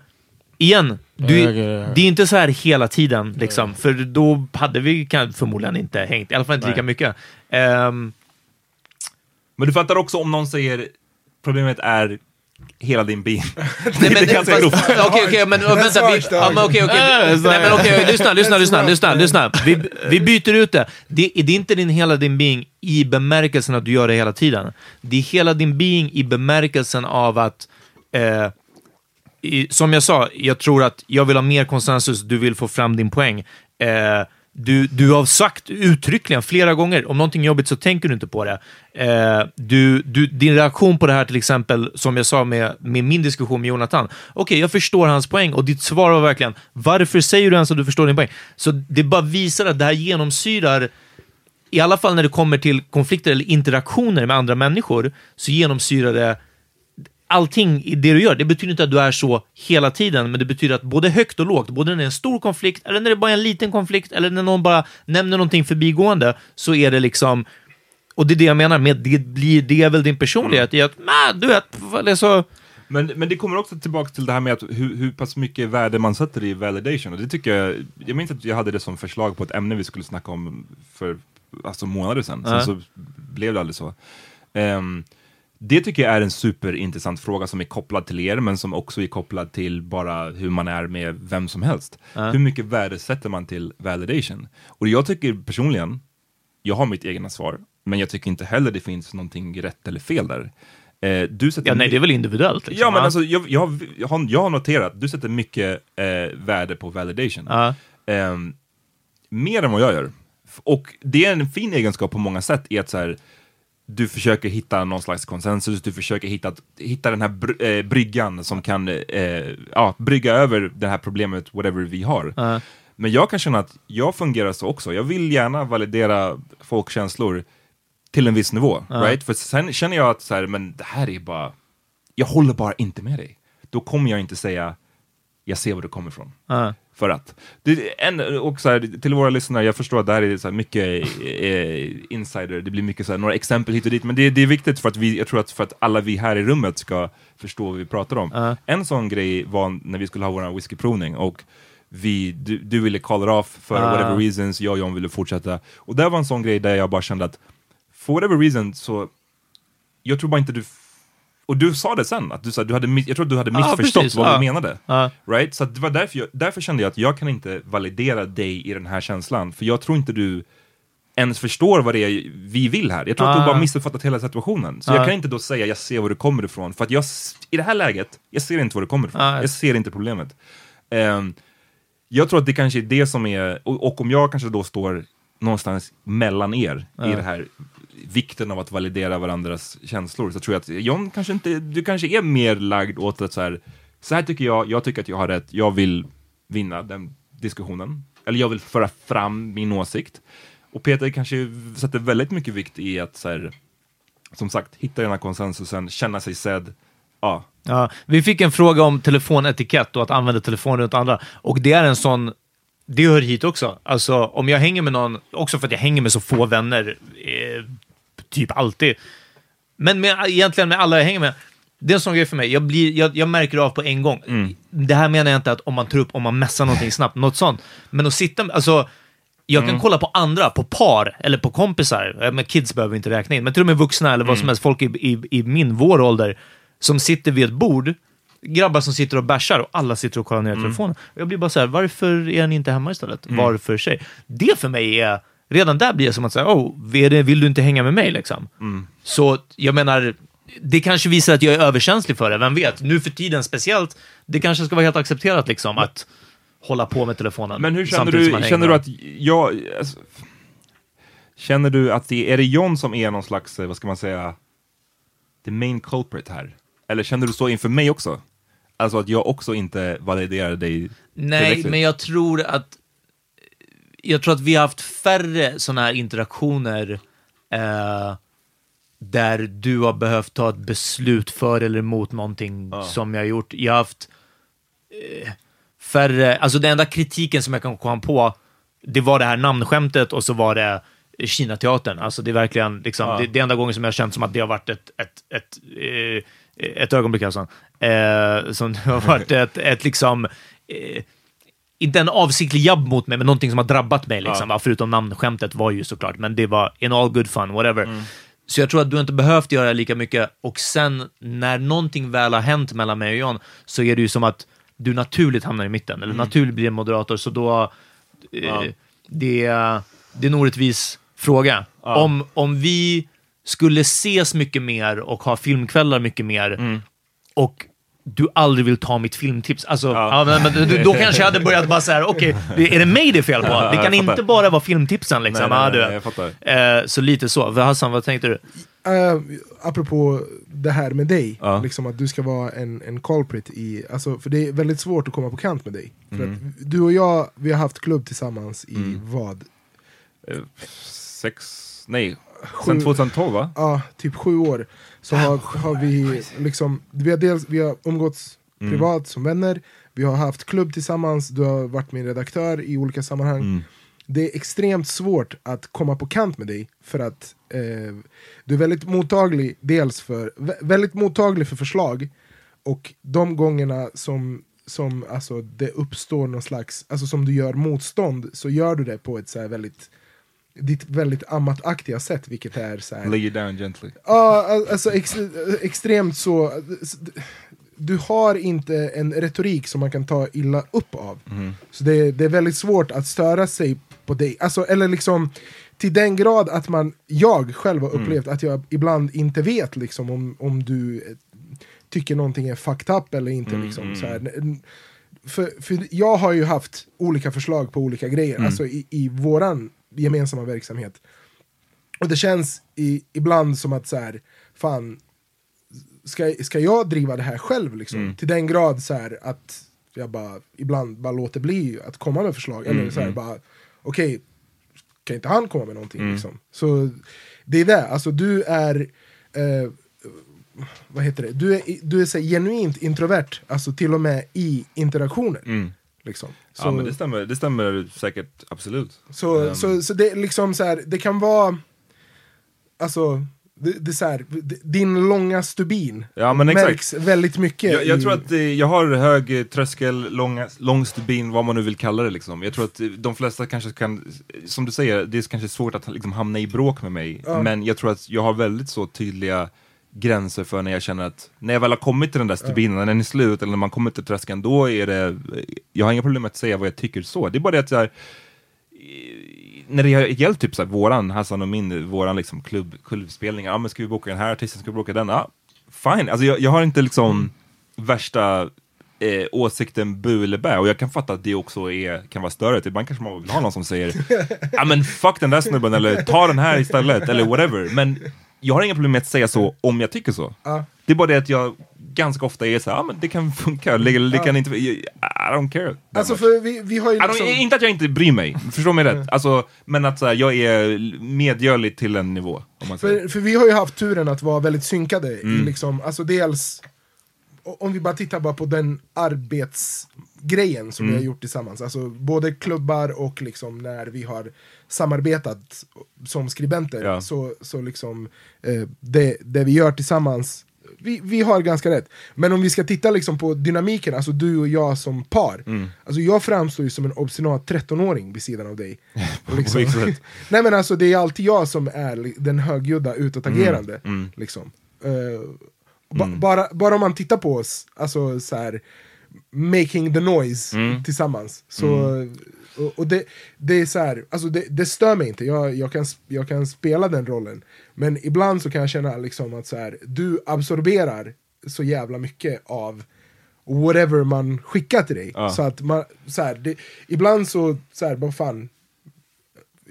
igen, du, Ja, okej, ja. det är inte så här hela tiden, liksom, för då hade vi kan, förmodligen inte hängt, i alla fall inte lika Nej. mycket. Ehm, Men du fattar också om någon säger problemet är hela din bil. Nej, men, det är ganska grovt. Okej, okej, men vänta. Vi, ja, men okej, okej. Ja, Nej, men okej, lyssna, lyssna, lyssna, lyssna, lyssna. Vi, vi byter ut det. det. Det är inte din hela din being i bemärkelsen att du gör det hela tiden. Det är hela din being i bemärkelsen av att eh, i, som jag sa, jag tror att jag vill ha mer konsensus, du vill få fram din poäng. Eh, du, du har sagt uttryckligen flera gånger, om någonting är jobbigt så tänker du inte på det. Eh, du, du, din reaktion på det här till exempel, som jag sa med, med min diskussion med Jonathan. Okej, jag förstår hans poäng och ditt svar var verkligen, varför säger du ens att du förstår din poäng? Så det bara visar att det här genomsyrar i alla fall när det kommer till konflikter eller interaktioner med andra människor, så genomsyrar det allting i det du gör. Det betyder inte att du är så hela tiden, men det betyder att både högt och lågt, både när det är en stor konflikt, eller när det bara är en liten konflikt, eller när någon bara nämner någonting förbigående, så är det liksom och det är det jag menar med det blir det är väl din personlighet i att, nah, du vet, alltså, Men, men det kommer också tillbaka till det här med att hur, hur pass mycket värde man sätter i validation. Och det tycker jag, jag minns att jag hade det som förslag på ett ämne vi skulle snacka om för alltså, månader sedan. Sen Ja. så blev det aldrig så. Ehm, det tycker jag är en superintressant fråga som är kopplad till er, men som också är kopplad till bara hur man är med vem som helst. Ja. Hur mycket värde sätter man till validation? Och jag tycker personligen, jag har mitt egna svar, men jag tycker inte heller det finns någonting rätt eller fel där. Eh, du sätter ja nej, det är väl individuellt. Liksom, Ja, men alltså, jag, jag, har- jag, har, jag har noterat, du sätter mycket eh, värde på validation. Ja. Ehm, mer än vad jag gör. Och det är en fin egenskap på många sätt i att så här, du försöker hitta någon slags konsensus, du försöker hitta, hitta den här br eh, bryggan som kan eh, ja, brygga över det här problemet, whatever vi har. Ja. Men jag kan känna att jag fungerar så också. Jag vill gärna validera folks känslor till en viss nivå. Ja. Right? För sen känner jag att så här, men det här är bara, jag håller bara inte med dig. Då kommer jag inte säga, jag ser var du kommer ifrån. Ja. För att, det, en, och så här, till våra lyssnare, jag förstår att det här är så här mycket eh, insider, det blir mycket så här, några exempel hit och dit, men det, det är viktigt för att vi, jag tror att för att alla vi här i rummet ska förstå vad vi pratar om. Ja. En sån grej var när vi skulle ha vår whiskyprovning och vi, du, du ville call it off för Ah. whatever reasons, jag och John ville fortsätta. Och det var en sån grej där jag bara kände att for whatever reason så, jag tror bara inte du och du sa det sen, att du, sa, du hade, jag tror att du hade missförstått precis. vad Ja. du menade. Ja. Right? Så det var därför, jag, därför kände jag att jag kan inte validera dig i den här känslan, för jag tror inte du ens förstår vad det är vi vill här. Jag tror att Ah. du bara missuppfattat hela situationen. Så Ah. jag kan inte då säga jag ser var du kommer ifrån, för att jag, i det här läget, jag ser inte var du kommer ifrån. Ah. Jag ser inte problemet. Ehm, jag tror att det kanske är det som är, och, och om jag kanske då står någonstans mellan er i det här vikten av att validera varandras känslor, så tror jag att John kanske inte, du kanske är mer lagd åt att så här, så här tycker jag, jag tycker att jag har rätt, jag vill vinna den diskussionen. Eller jag vill föra fram min åsikt. Och Peter kanske sätter väldigt mycket vikt i att så här, som sagt, hitta den här konsensusen, känna sig sedd. Ja, Ja, vi fick en fråga om telefonetikett och att använda telefon runt andra. Och det är en sån... Det hör hit också. Alltså, om jag hänger med någon, också för att jag hänger med så få vänner, eh, typ alltid. Men med, egentligen med alla jag hänger med. Det är en sån grej för mig. Jag, blir, jag, jag märker av på en gång. Det här menar jag inte att om man tar upp, om man messar någonting snabbt, något sånt. Men att sitta med, alltså, jag kan kolla på andra, på par eller på kompisar. Men kids behöver inte räkna in, men till och med vuxna eller vad som helst, folk i, i, i min, vår ålder, som sitter vid ett bord, grabbar som sitter och bärsar och alla sitter och kollar ner i telefonen. Och jag blir bara så här, varför är ni inte hemma istället? Var för sig? Det för mig är, redan där blir det som att säga, oh, vill du inte hänga med mig liksom? Så jag menar, det kanske visar att jag är överkänslig för det, vem vet? Nu för tiden speciellt, det kanske ska vara helt accepterat liksom att hålla på med telefonen. Men hur känner du, känner du att jag... Alltså, känner du att det är det John som är någon slags, eh, vad ska man säga, the main culprit här? Eller känner du så inför mig också? Alltså att jag också inte validerar dig Nej, men jag tror att jag tror att vi har haft färre sådana här interaktioner eh, där du har behövt ta ett beslut för eller emot någonting som jag har gjort. Jag har haft eh, färre, alltså den enda kritiken som jag kan komma på, det var det här namnskämtet och så var det Kinateatern. Alltså det är verkligen liksom, Ja. det, det är enda gången som jag har känt som att det har varit ett, ett, ett, eh, ett ögonblick alltså. Eh, som det har varit ett, ett liksom eh, inte en avsiktlig jabb mot mig, men någonting som har drabbat mig. Liksom, Ja. Förutom namnskämtet var ju såklart, men det var in all good fun, whatever. Mm. Så jag tror att du inte behövt göra lika mycket och sen när någonting väl har hänt mellan mig och John så är det ju som att du naturligt hamnar i mitten, eller naturligt blir en moderator, så då... Eh, Ja. det, är- det är en orättvis fråga. Ja. Om, om vi skulle ses mycket mer och ha filmkvällar mycket mer Mm. och du aldrig vill ta mitt filmtips. Alltså, ja. men, men, då- kanske jag hade börjat bara såhär, okej, det- är det mig det är fel på? Ja, Det kan inte bara vara filmtipsen liksom. Nej, nej, Ja, nej, jag fattar. Eh, så lite så. Hassan, vad tänkte du? Uh, apropå det här med dig, Ja. liksom att du ska vara en, en culprit i, alltså, för det är väldigt svårt att komma på kant med dig. För Mm. att du och jag, vi har haft klubb tillsammans i Mm. vad? Eh, Sex, nej, Sju- sen 2012 va? Ja, typ sju år. Så har, har vi liksom, vi har, dels, vi har umgåtts Mm. privat som vänner, vi har haft klubb tillsammans, du har varit min redaktör i olika sammanhang. Mm. Det är extremt svårt att komma på kant med dig för att eh, du är väldigt mottaglig dels för, vä- väldigt mottaglig för förslag och de gångerna som, som alltså, det uppstår någon slags, alltså som du gör motstånd så gör du det på ett så här väldigt ditt väldigt amataktiga sätt vilket är så här, Lay you down gently. Ja, al- alltså ex, extremt så. Du har inte en retorik som man kan ta illa upp av. Mhm. Så det, det är väldigt svårt att störa sig på dig. Alltså, eller liksom till den grad att man, jag själv har Mm. upplevt att jag ibland inte vet liksom, om, om du eh, tycker någonting är fucked up eller inte. Mm, liksom, mm. så här. För, för jag har ju haft olika förslag på olika grejer, Mm. alltså i, i våran gemensamma verksamhet. Och det känns i, ibland som att så här, fan, ska, ska jag driva det här själv liksom? Mm. Till den grad så här, att jag bara ibland bara låter bli att komma med förslag. Mm, Eller så här, mm. bara, okej, kan inte han komma med någonting Mm. liksom? Så det är det, alltså du är eh, vad heter det? Du är, du är så genuint introvert, alltså till och med i interaktioner. Liksom. Ja Så- men det stämmer, det stämmer säkert, absolut. så, Ehm, så, så det liksom så här, det kan vara Alltså, det, det så här, din långa stubin Ja, men exakt. märks väldigt mycket Jag, jag i, tror att eh, jag har hög tröskel, långa, lång stubin, vad man nu vill kalla det liksom. Jag tror att eh, de flesta kanske kan, som du säger, det är kanske svårt att liksom, hamna i bråk med mig. Ja. Men jag tror att jag har väldigt så tydliga gränser för när jag känner att, när jag väl har kommit till den där stubinen, när den är slut, eller när man kommer till tröskeln, då är det, jag har inga problem med att säga vad jag tycker så. Det är bara det att jag, när det har gällt typ såhär, våran, Hassan och min, våran liksom klubb, klubbspelningar, ja men ska vi boka den här artisten, ska vi boka den? Ja, fine, alltså jag, jag har inte liksom värsta eh, åsikten bu eller bä, och jag kan fatta att det också är, kan vara störigt, ibland kanske man vill ha någon som säger ja men fuck den där snubben, eller ta den här istället, eller whatever, men jag har inga problem med att säga så om jag tycker så. Ja. Det är bara det att jag ganska ofta är såhär, ja men det kan funka, det, det kan inte, I don't care. Alltså för vi, vi har ju I liksom, inte att jag inte bryr mig, förstå mig rätt. Alltså, men att så här, jag är medgörlig till en nivå. För, för vi har ju haft turen att vara väldigt synkade i Mm. liksom, alltså dels om vi bara tittar bara på den arbetsgrejen som Mm. vi har gjort tillsammans, alltså både klubbar och liksom när vi har samarbetat som skribenter, Ja. så, så liksom eh, det, det vi gör tillsammans, vi, vi har ganska rätt. Men om vi ska titta liksom på dynamiken, alltså du och jag som par, Mm. alltså jag framstår ju som en obstinat 13-åring vid sidan av dig. Liksom? Nej men alltså det är alltid jag som är den högljudda utåtagerande. Mm, mm. Liksom. Eh, ba, bara, bara om man tittar på oss, alltså så här, making the noise Mm. tillsammans. Så, och, och det, det är så här, alltså det, det stör mig inte, jag, jag, kan, jag kan spela den rollen. Men ibland så kan jag känna liksom att så här, du absorberar så jävla mycket av whatever man skickar till dig. Ja. Så att man, så här, det, ibland så, så här, vad fan,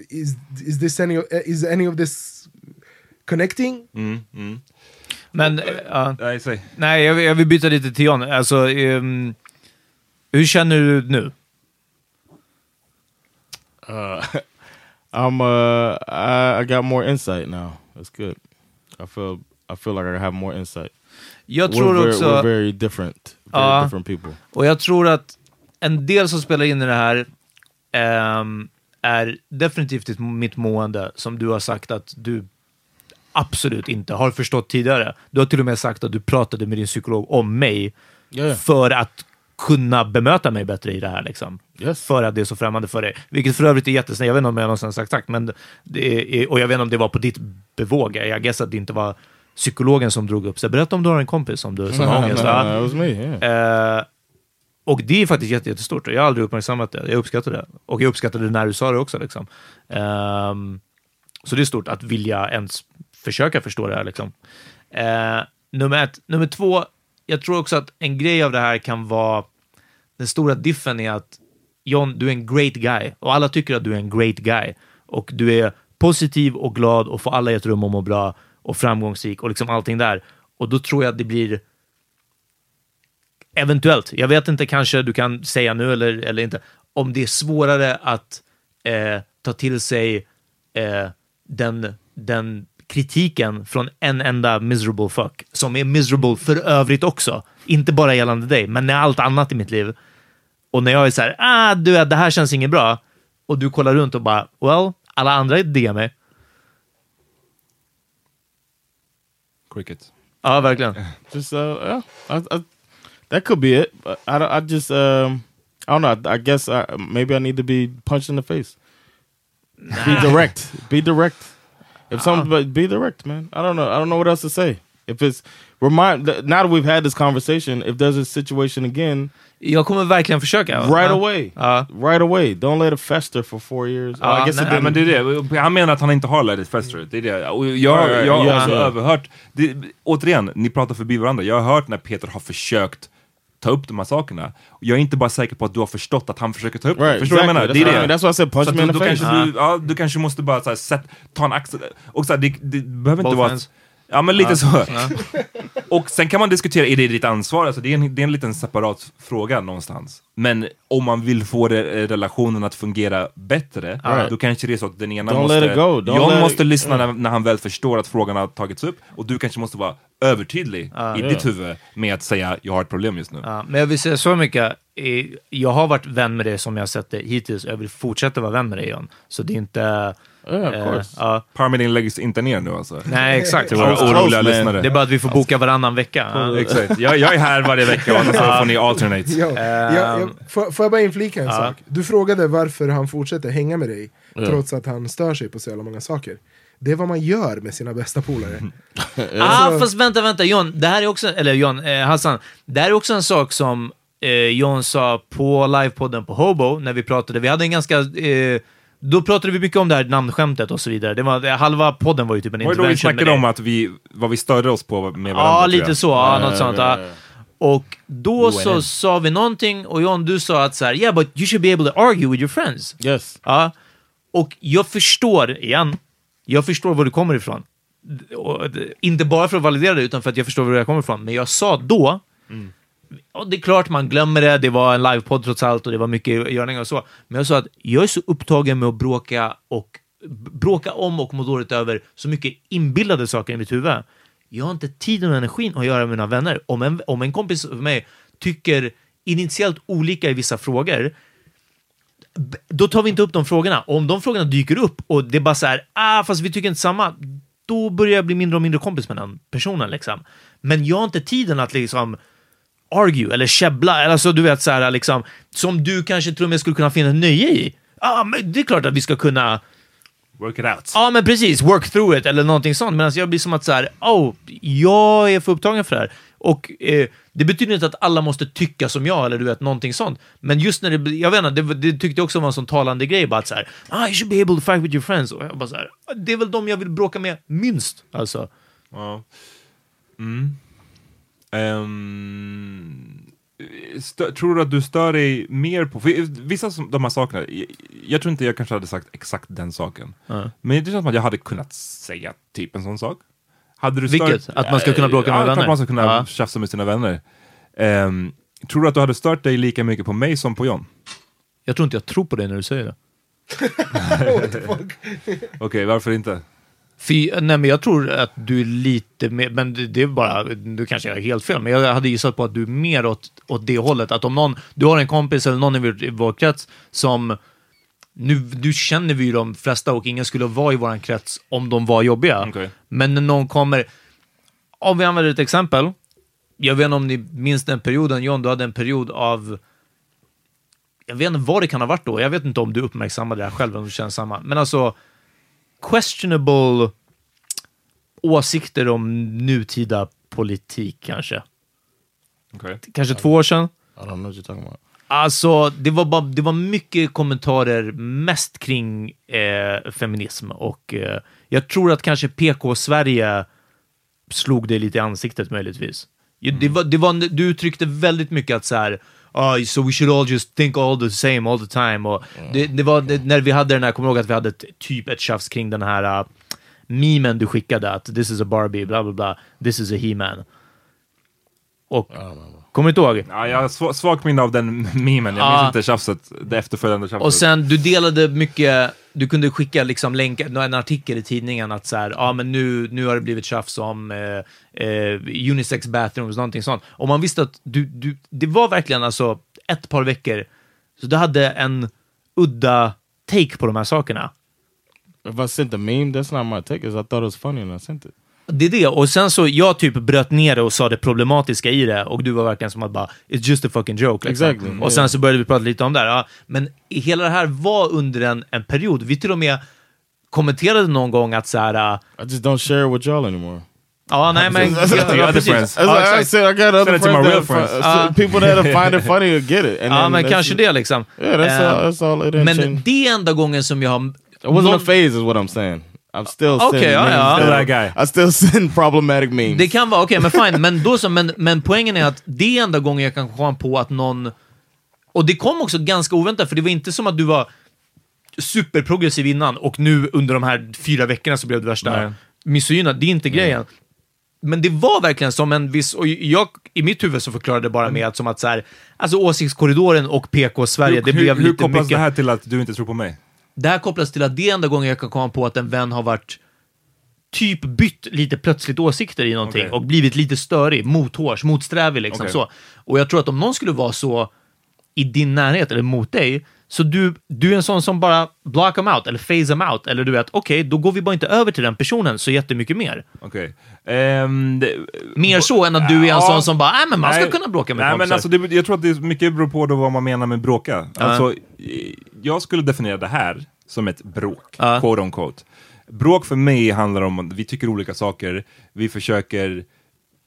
is, is, this any, is any of this connecting? Mm, mm. Men, ja. Nej, säg. Nej, jag, vill- jag vill byta lite till John. Alltså, ehm, hur känner du nu? Uh, I'm uh I, I got more insight now. That's good. I feel I feel like I have more insight. Jag We're tror very, också... we're very different. Very Ja. different people. Och jag tror att en del som spelar in i det här ehm, är definitivt mitt mående, som du har sagt att du absolut inte har förstått tidigare. Du har till och med sagt att du pratade med din psykolog om mig ja. för att kunna bemöta mig bättre i det här. Liksom. För att det är så främmande för dig. Vilket för övrigt är jättesnällt. Jag vet inte om jag någonsin sagt tack, men är, och jag vet inte om det var på ditt bevåg. Jag guess att det inte var psykologen som drog upp sig. Berätta om du har en kompis som du som har ångest. me, yeah. Eh, och det är faktiskt jätte, jättestort. Jag har aldrig uppmärksammat det. Jag uppskattar det. Och jag uppskattade det när du sa det också. Liksom. Ehm, så det är stort att vilja ens försöka förstå det här. Liksom. Eh, nummer ett. Nummer två, jag tror också att en grej av det här kan vara den stora diffen är att John, du är en great guy och alla tycker att du är en great guy och du är positiv och glad och får alla i ett rum att må bra och framgångsrik och liksom allting där. Och då tror jag att det blir eventuellt, jag vet inte, kanske du kan säga nu eller, eller inte, om det är svårare att eh, ta till sig eh, den, den kritiken från en enda miserable fuck, som är miserable för övrigt också. Inte bara gällande dig, men med allt annat i mitt liv. Och när jag är så här, ah, du det här känns inget bra, och du kollar runt och bara, well, alla andra diggar mig. Cricket. Ja, verkligen. Just uh, yeah, I, I, that could be it. I, I just um, I don't know. I, I guess I, maybe I need to be punched in the face. Be direct. Be direct. If something, but be direct, man. I don't know. I don't know what else to say. If it's remind now that we've had this conversation, if there's a situation again, Jag kommer verkligen försöka. right Ja. away, Ja. right away. Don't let it fester for four years. Oh, Ja, I guess nej, men det är det. Han menar att han inte har let it fester. Det är det. Och jag, Ja, ja, jag har ja, också ja. överhört, det, återigen, ni pratar förbi varandra. Jag har hört när Peter har försökt ta upp de här sakerna. Jag är inte bara säker på att du har förstått att han försöker ta upp Right, det. Förstår du vad jag exactly. menar? Det är det. that's why I said punch Så me in the face. kanske du, ja, du kanske måste bara så här, sätt, ta en axel. Och så här, det, det behöver inte Both vara... Ja men lite så. Och sen kan man diskutera, är det ditt ansvar? Alltså, det, är en, det är en liten separat fråga någonstans. Men om man vill få re, relationen att fungera bättre, Right. då kanske det är så att den ena Don't måste... John let it- måste lyssna yeah. när, när han väl förstår att frågan har tagits upp, och du kanske måste vara övertydlig i Ja. ditt huvud med att säga jag har ett problem just nu. Ja, men jag vill säga så mycket. Jag har varit vän med dig som jag sett det hittills. Jag vill fortsätta vara vän med dig John. Så det är inte... Yeah, of eh, course. Parmedin läggs inte ner nu alltså? Nej, exakt. Våra Close, oroliga lyssnare. Det är bara att vi får boka varannan vecka. Ja. Exakt. Jag, jag är här varje vecka och annars får ni alternate. Ja, ja, ja, får, får jag bara inflika en Ja. sak? Du frågade varför han fortsätter hänga med dig trots att han stör sig på så jävla många saker. Det är vad man gör med sina bästa polare. Ah, Alltså- fast vänta, vänta. John, det här är också, eller John, eh, Hassan, det här är också en sak som eh, John sa på livepodden på Hobo, när vi pratade. Vi hade en ganska... Eh, då pratade vi mycket om det här namnskämtet och så vidare. Det var, eh, halva podden var ju typ en Var det då vi intervention snackade om att vi, vad vi störde oss på med varandra? Ja, lite så. Ja, Ja, något sånt. ja, ja. Och då Jo, så sa vi någonting och John, du sa att så här, yeah, but you should be able to argue with your friends. Yes. Ja. Och jag förstår, igen, jag förstår var du kommer ifrån. Och, inte bara för att validera det, utan för att jag förstår var jag kommer ifrån. Men jag sa då, och det är klart man glömmer det, det var en livepodd trots allt och det var mycket görningar och så. Men jag sa att jag är så upptagen med att bråka och bråka om och må dåligt över så mycket inbillade saker i mitt huvud. Jag har inte tiden och energin att göra med mina vänner. Om en, om en kompis för mig tycker initiellt olika i vissa frågor, då tar vi inte upp de frågorna. Om de frågorna dyker upp och det är bara så här, ah, fast vi tycker inte samma, då börjar jag bli mindre och mindre kompis med den personen. Liksom. Men jag har inte tiden att liksom argue eller käbbla, eller alltså du vet så här liksom, som du kanske och med skulle kunna finna nöje i. Ah, men det är klart att vi ska kunna Work it out. Ja, men precis. Work through it eller någonting sånt. Medan jag blir som att så här, oh, jag är för upptagen för det här. Och eh, det betyder inte att alla måste tycka som jag eller du vet, någonting sånt. Men just när det, jag vet inte, det, det tyckte jag också var en sån talande grej, bara att så här, ah, you should be able to fight with your friends. Och jag bara så här, "Ah, det är väl de jag vill bråka med minst, alltså. Ja. Mm. Stö, tror du att du stör dig mer på, för vissa av de här sakerna, jag, jag tror inte jag kanske hade sagt exakt den saken. Ja. Men det känns som att jag hade kunnat säga typ en sån sak. Hade du Vilket? stört- Att man ska kunna bråka med ja, vänner? Att man ska kunna Ja. tjafsa med sina vänner. Ehm, tror du att du hade stört dig lika mycket på mig som på John? Jag tror inte jag tror på det när du säger det. Okej, varför inte? För, nej, men jag tror att du är lite mer, men det, det är bara, du kanske är helt fel, men jag hade gissat på att du är mer åt, åt det hållet. Att om någon, du har en kompis eller någon i vår, i vår krets som, nu, du känner vi ju de flesta och ingen skulle vara i vår krets om de var jobbiga. Okej. Men när någon kommer, om vi använder ett exempel, jag vet inte om ni minns den perioden, John, du hade en period av jag vet inte vad det kan ha varit då. Jag vet inte om du uppmärksammade det här själv, om du känner samma. Men alltså, questionable åsikter om nutida politik kanske. Okej. Kanske två år sedan. I don't know what you're talking about. Alltså, det var, bara, det var mycket kommentarer mest kring eh, feminism och eh, jag tror att kanske PK-Sverige slog dig lite i ansiktet möjligtvis. Ju- Det var, det var, du uttryckte väldigt mycket att så här, "Ah, so we should all just think all the same all the time. Och det, det var det, när vi hade den här, kommer ihåg att vi hade ett, typ ett tjafs kring den här uh, memen du skickade att this is a Barbie, bla bla bla, this is a He-Man. Och, kommer du inte ihåg? Ja, jag har sv- svagt minne av den memen. Jag Ja. minns inte tjafset, det efterföljande tjafset. Och sen, du delade mycket, du kunde skicka liksom länkar, en artikel i tidningen att så här, ja men nu, nu har det blivit tjafs om eh, eh, unisex bathrooms, någonting sånt. Och man visste att du, du, det var verkligen alltså ett par veckor, så du hade en udda take på de här sakerna. If I sent the meme, that's not my take. 'cause I thought it was funny and I sent it. Det är det, och sen så jag typ bröt ner det och sa det problematiska i det och du var verkligen som att bara “It's just a fucking joke”. Liksom. Exactly, Och sen så började vi prata lite om det här. Ja. Men hela det här var under en, en period. Vi till och med kommenterade någon gång att så här... I just don't share with y'all anymore. Ja, nej men... That's ja, ja, precis. friends. Ja, That's what I said. I got other it friends my real friends. uh, Ja. people that find it funny will get it. Ja, men kanske det liksom. Yeah, that's Eh, all. That's all. It didn't Men det är enda gången som jag har... It wasn't a phase, is what I'm saying. I'm still Okay, sending ja, ja. that- That guy. I still send problematic memes. Det kan vara, okej, men fine. Men, då så, men, men poängen är att det är enda gången jag kan komma på att någon... Och det kom också ganska oväntat, för det var inte som att du var superprogressiv innan och nu under de här fyra veckorna så blev du värsta misogyna. Det är inte grejen. Men det var verkligen som en viss, och jag i mitt huvud så förklarade det bara med att som att så här, alltså åsiktskorridoren och PK-Sverige, hur, det blev hur, hur lite kopplas mycket. det här till att du inte tror på mig? Det här kopplas till att det är enda gången jag kan komma på att en vän har varit typ bytt lite plötsligt åsikter i någonting Okej. och blivit lite störig, mothårs, motsträvig liksom Okej. så. Och jag tror att om någon skulle vara så i din närhet eller mot dig, så du, du är en sån som bara block them out eller phase them out. Eller du vet, okej, då går vi bara inte över till den personen så jättemycket mer. Okej. Ehm, det- Mer så än att du är en sån som bara, nej men man ska Nej. kunna bråka med Nej, kompisar. men alltså, det, jag tror att det mycket beror på då vad man menar med bråka. Alltså, eh, jag skulle definiera det här som ett bråk, Ja. quote on quote. Bråk för mig handlar om att vi tycker olika saker, vi försöker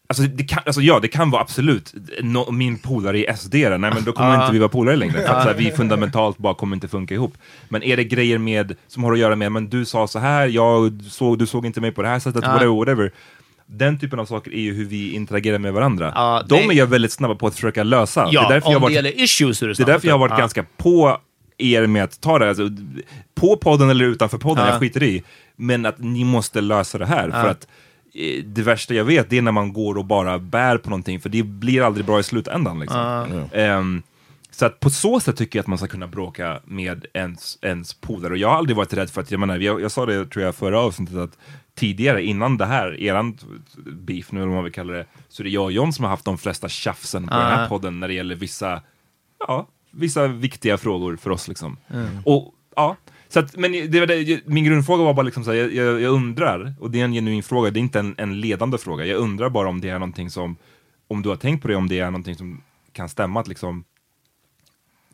Alltså, det kan, alltså ja, det kan vara absolut nå- min polare i SD, nej men då kommer Ja. inte vi vara polare längre. För att, så här, vi fundamentalt bara kommer inte funka ihop. Men är det grejer med, som har att göra med, men du sa så här, jag såg, du såg inte mig på det här sättet, Ja. whatever, whatever. Den typen av saker är ju hur vi interagerar med varandra. Ja, De det- är jag väldigt snabba på att försöka lösa. ja, det är därför om jag har det varit, gäller issues är du det är därför jag har varit det. ganska på er med att ta det, alltså, på podden eller utanför podden, Ja. jag skiter i. Men att ni måste lösa det här. För Ja. att det värsta jag vet, det är när man går och bara bär på någonting, för det blir aldrig bra i slutändan. Liksom. Ehm, så att på så sätt tycker jag att man ska kunna bråka med ens, ens polare. Och jag har aldrig varit rädd för att, jag menar, jag, jag sa det tror jag förra avsnittet, att tidigare, innan det här, eran beef, nu eller vad man vill kalla det, så är det jag och John som har haft de flesta tjafsen på den här Ja. podden när det gäller vissa, ja, vissa viktiga frågor för oss. Liksom. Och ja, så att, men det, var det, min grundfråga var bara liksom så här, jag, jag, jag undrar, och det är en genuin fråga, det är inte en, en ledande fråga, jag undrar bara om det är någonting som, om du har tänkt på det, om det är någonting som kan stämma, att liksom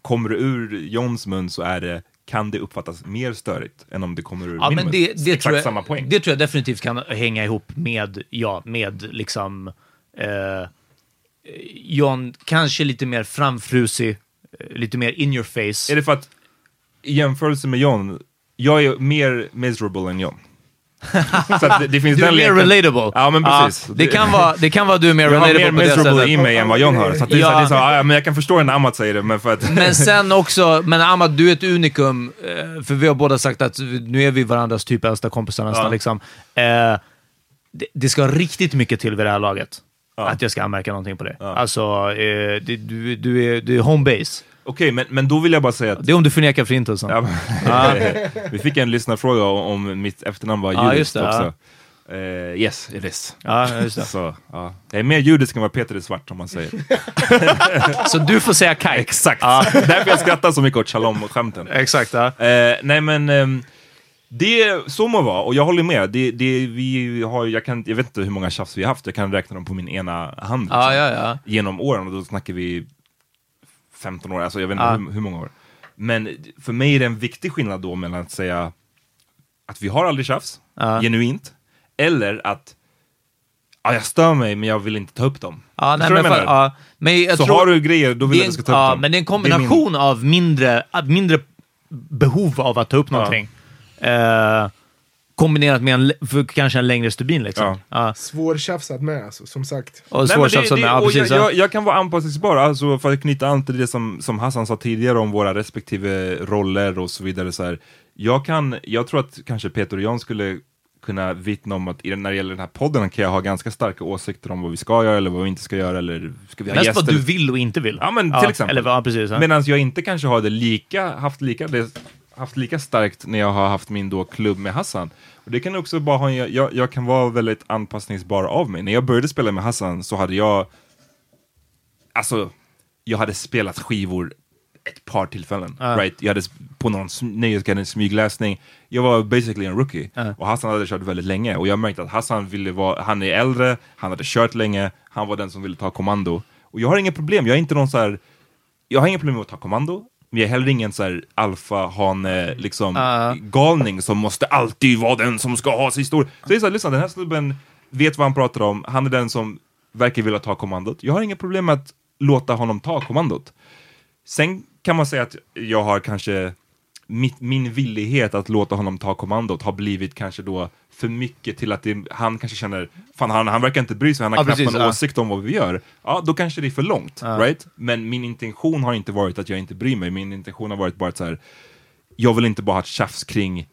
kommer det ur Johns mun så är det, kan det uppfattas mer störigt än om det kommer ur Ja, min men mun. det, det, Exakt tror jag, samma poäng. det tror jag definitivt kan hänga ihop med, ja, med liksom eh, John, kanske lite mer framfrusig, eh, lite mer in your face. Är det för att i jämförelse med John, jag är mer miserable än John. så det, det finns Du är mer relatable. Ja, men precis. det, kan vara, det kan vara du är mer jag har relatable mer miserable i mig än vad John har. Så det, Ja. det är så, ah, ja, men jag kan förstå när Amat säger det, men för att... Men sen också, men Ahmad, du är ett unikum. eh, För vi har båda sagt att nu är vi varandras typ äldsta kompisar nästan. Ja. Liksom. Eh, det, det ska riktigt mycket till vid det här laget. Att jag ska anmärka någonting på det. Alltså, eh, det, du, du, är, du är home base. Okej, men, men då vill jag bara säga att... Det är om du förnekar förintelsen. Ja, vi fick en lyssnarfråga om om mitt efternamn var Ja, judiskt också. Eh, yes, it is. Ja, just det. Så, ja. Jag är mer judisk än vad Peter är svart om man säger. Så du får säga Kaj. Exakt! Därför jag skrattar så mycket åt shalom-skämten. Exakt, ja. Eh, nej men, ehm, Det, så må vara, och jag håller med. Det, det, vi har, jag, kan, jag vet inte hur många tjafs vi har haft, jag kan räkna dem på min ena hand. liksom. Ja, ja, ja. Genom åren, och då snackar vi 15 år, alltså jag vet inte Ja. hur, hur många år. Men för mig är det en viktig skillnad då mellan att säga att vi har aldrig tjafs, Ja. genuint, eller att ja, jag stör mig men jag vill inte ta upp dem. Ja, nej, men, för, ja, men Så tror, har du grejer, då vill jag att du ska ta upp ja, dem. Men det är en Det är min- kombination av mindre, mindre behov av att ta upp någonting. Eh, kombinerat med en, kanske en längre stubin. Liksom. Ja. Svårtjafsat med alltså, som sagt. Och det- med, ja, och precis. jag, ja. jag, jag kan vara anpassningsbar, alltså för att knyta an till det som, som Hassan sa tidigare om våra respektive roller och så vidare. Så här. Jag, kan, jag tror att kanske Peter och Jan skulle kunna vittna om att i den- när det gäller den här podden kan jag ha ganska starka åsikter om vad vi ska göra eller vad vi inte ska göra. Eller ska vi ha Mest gäster? vad du vill och inte vill. Ja, men till exempel. Eller, ja, precis. Ja. Medan jag inte kanske har det lika, haft lika, det, haft lika starkt när jag har haft min då klubb med Hassan. Och det kan också bara ha, en- jag, jag kan vara väldigt anpassningsbar av mig. När jag började spela med Hassan så hade jag, alltså, jag hade spelat skivor ett par tillfällen. Ja. Right? Jag hade på någon nöjesguiden smygläsning. Jag var basically en rookie. Ja. Och Hassan hade kört väldigt länge. Och jag märkte att Hassan ville vara, han är äldre, han hade kört länge, han var den som ville ta kommando. Och jag har inga problem, jag är inte någon så här jag har inga problem med att ta kommando, men jag är heller ingen så här alfa-hane, liksom Ja. galning som måste alltid vara den som ska ha sin stor... Så det är så här, lyssna, den här snubben vet vad han pratar om, han är den som verkar vilja ta kommandot. Jag har inga problem med att låta honom ta kommandot. Sen kan man säga att jag har kanske mitt, min villighet att låta honom ta kommandot har blivit kanske då för mycket till att det, han kanske känner, fan han, han verkar inte bry sig, han har Ja, knappt precis, någon ja. åsikt om vad vi gör. Ja, då kanske det är för långt, Ja. right? Men min intention har inte varit att jag inte bryr mig, min intention har varit bara att så här, jag vill inte bara ha ett tjafs kring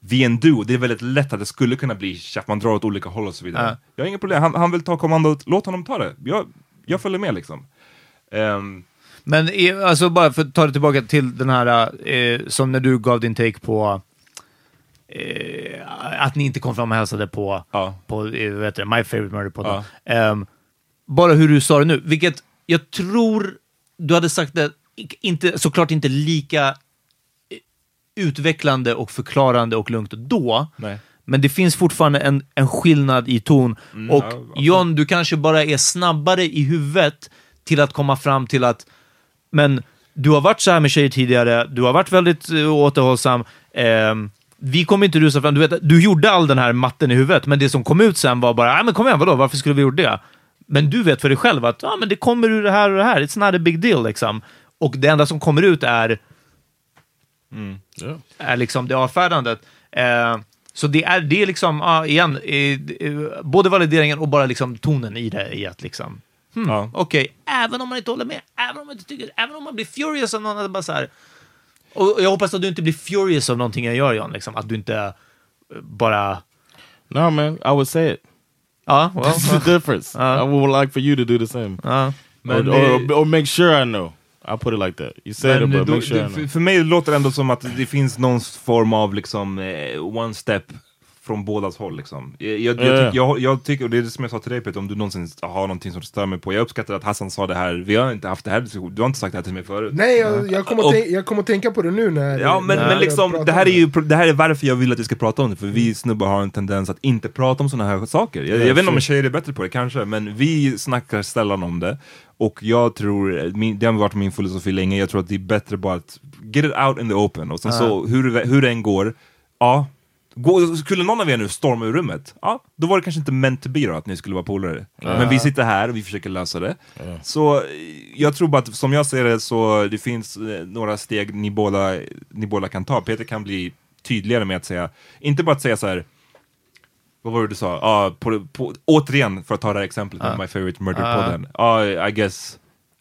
vi är en duo, det är väldigt lätt att det skulle kunna bli tjafs, man drar åt olika håll och så vidare. Ja. Jag har inga problem, han, han vill ta kommandot, låt honom ta det. Jag, jag följer med liksom. Ehm, Men alltså bara för att ta det tillbaka till den här, eh, som när du gav din take på eh, att ni inte kom fram och hälsade på, Ja. på eh, heter det, My Favorite Murder Pod. Ja. Ehm, bara hur du sa det nu, vilket jag tror du hade sagt det, inte, såklart inte lika eh, utvecklande och förklarande och lugnt då. Nej. Men det finns fortfarande en, en skillnad i ton. Mm, och ja. John, du kanske bara är snabbare i huvudet till att komma fram till att men du har varit så här med tjejer tidigare, du har varit väldigt uh, återhållsam. ehm, vi kommer inte rusa fram. Du, vet, du gjorde all den här matten i huvudet, men det som kom ut sen var bara, men kom igen, vadå, varför skulle vi gjort det? Men du vet för dig själv att ah, men det kommer ur det här och det här, it's not a big deal liksom. Och det enda som kommer ut är Yeah. är liksom det avfärdandet. Eh, så det är, det är liksom, ah, igen, eh, eh, både valideringen och bara liksom tonen i det, i att liksom, hmm, Ja. okej, även om man inte håller med, även om man inte tycker, även om man blir furious av någon, bara så här, och jag hoppas att du inte blir furious av någonting jag gör, John, liksom, att du inte eh, bara, No, man, I would say it. ja, well, That's the difference. I would like for you to do the same. ja. Or, Men or, or make sure I know. I'll put it like that. You said it, but då, make sure I det, know. för, för mig låter det ändå som att det finns någon form av liksom eh, one step från bådas håll. Liksom. Jag, jag, jag, tyck- jag, jag tycker, och det är det som jag sa till dig Peter, om du någonsin har någonting som du stör mig på. Jag uppskattar att Hassan sa det här, vi har inte haft det här diskussion, du har inte sagt det här till mig förut. Nej, jag, jag, kommer att Och- jag kommer att tänka på det nu när Ja men, när men liksom, det här, är ju, det här är varför jag vill att vi ska prata om det, för vi snubbar har en tendens att inte prata om sådana här saker. Jag, jag vet inte om tjejer är bättre på det, kanske, men vi snackar sällan om det. Och jag tror, min, det har varit min filosofi länge, jag tror att det är bättre bara att get it out in the open. Och sen så, hur, det- hur det än går, ja, gå, skulle någon av er nu storma ur rummet, ja, då var det kanske inte meant to be då, att ni skulle vara polare. Men vi sitter här och vi försöker lösa det. Så eh, jag tror bara att, som jag ser det, så det finns eh, några steg ni båda, ni båda kan ta. Peter kan bli tydligare med att säga, inte bara att säga så här. vad var det du sa? Ja, på, på, återigen, för att ta det här exemplet med My Favorite Murder-podden. Ja, I guess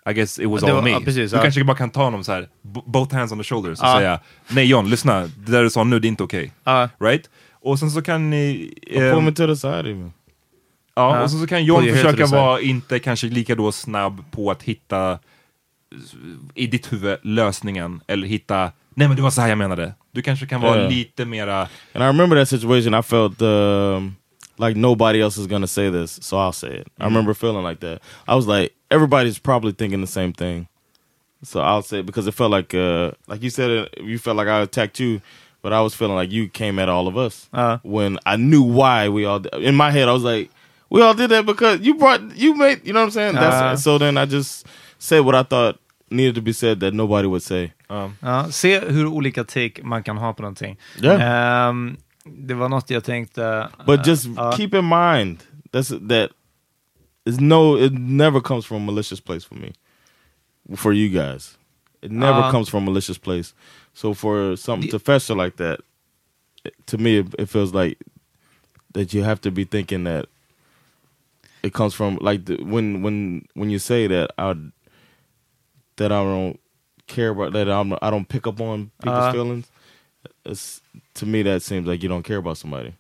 I guess it was det all var- me. ja, precis, du ja. kanske bara kan ta honom så här, both hands on the shoulders och Ja. säga Nej John, lyssna, det där du sa nu, det är inte okej. Ja. Right? Och sen så kan ni... Pull me to the side even. Ja, Ja. och så, så kan John försöka vara inte kanske lika då snabb på att hitta i ditt huvud lösningen eller hitta Nej men det var så här jag menade. Du kanske kan vara Ja. lite mera And I remember that situation. I felt um, like nobody else is gonna say this, so I'll say it. I remember feeling like that. I was like, everybody's probably thinking the same thing, so I'll say it because it felt like, uh, like you said, it, you felt like I attacked you, but I was feeling like you came at all of us uh-huh. when I knew why we all. In my head, I was like, we all did that because you brought you made. You know what I'm saying? That's, Uh. so then I just said what I thought needed to be said that nobody would say. Ja, se hur olika take man kan ha på någonting. Yeah. Ehm, det var något jag tänkte... But just ja. keep in mind that's that is no it never comes from a malicious place for me. For you guys. It never Uh, comes from a malicious place. So for something to fester like that, to me it, it feels like that you have to be thinking that it comes from like the, when when when you say that I that I don't care about that I'm I don't pick up on people's Uh. feelings. It's, to me that seems like you don't care about somebody.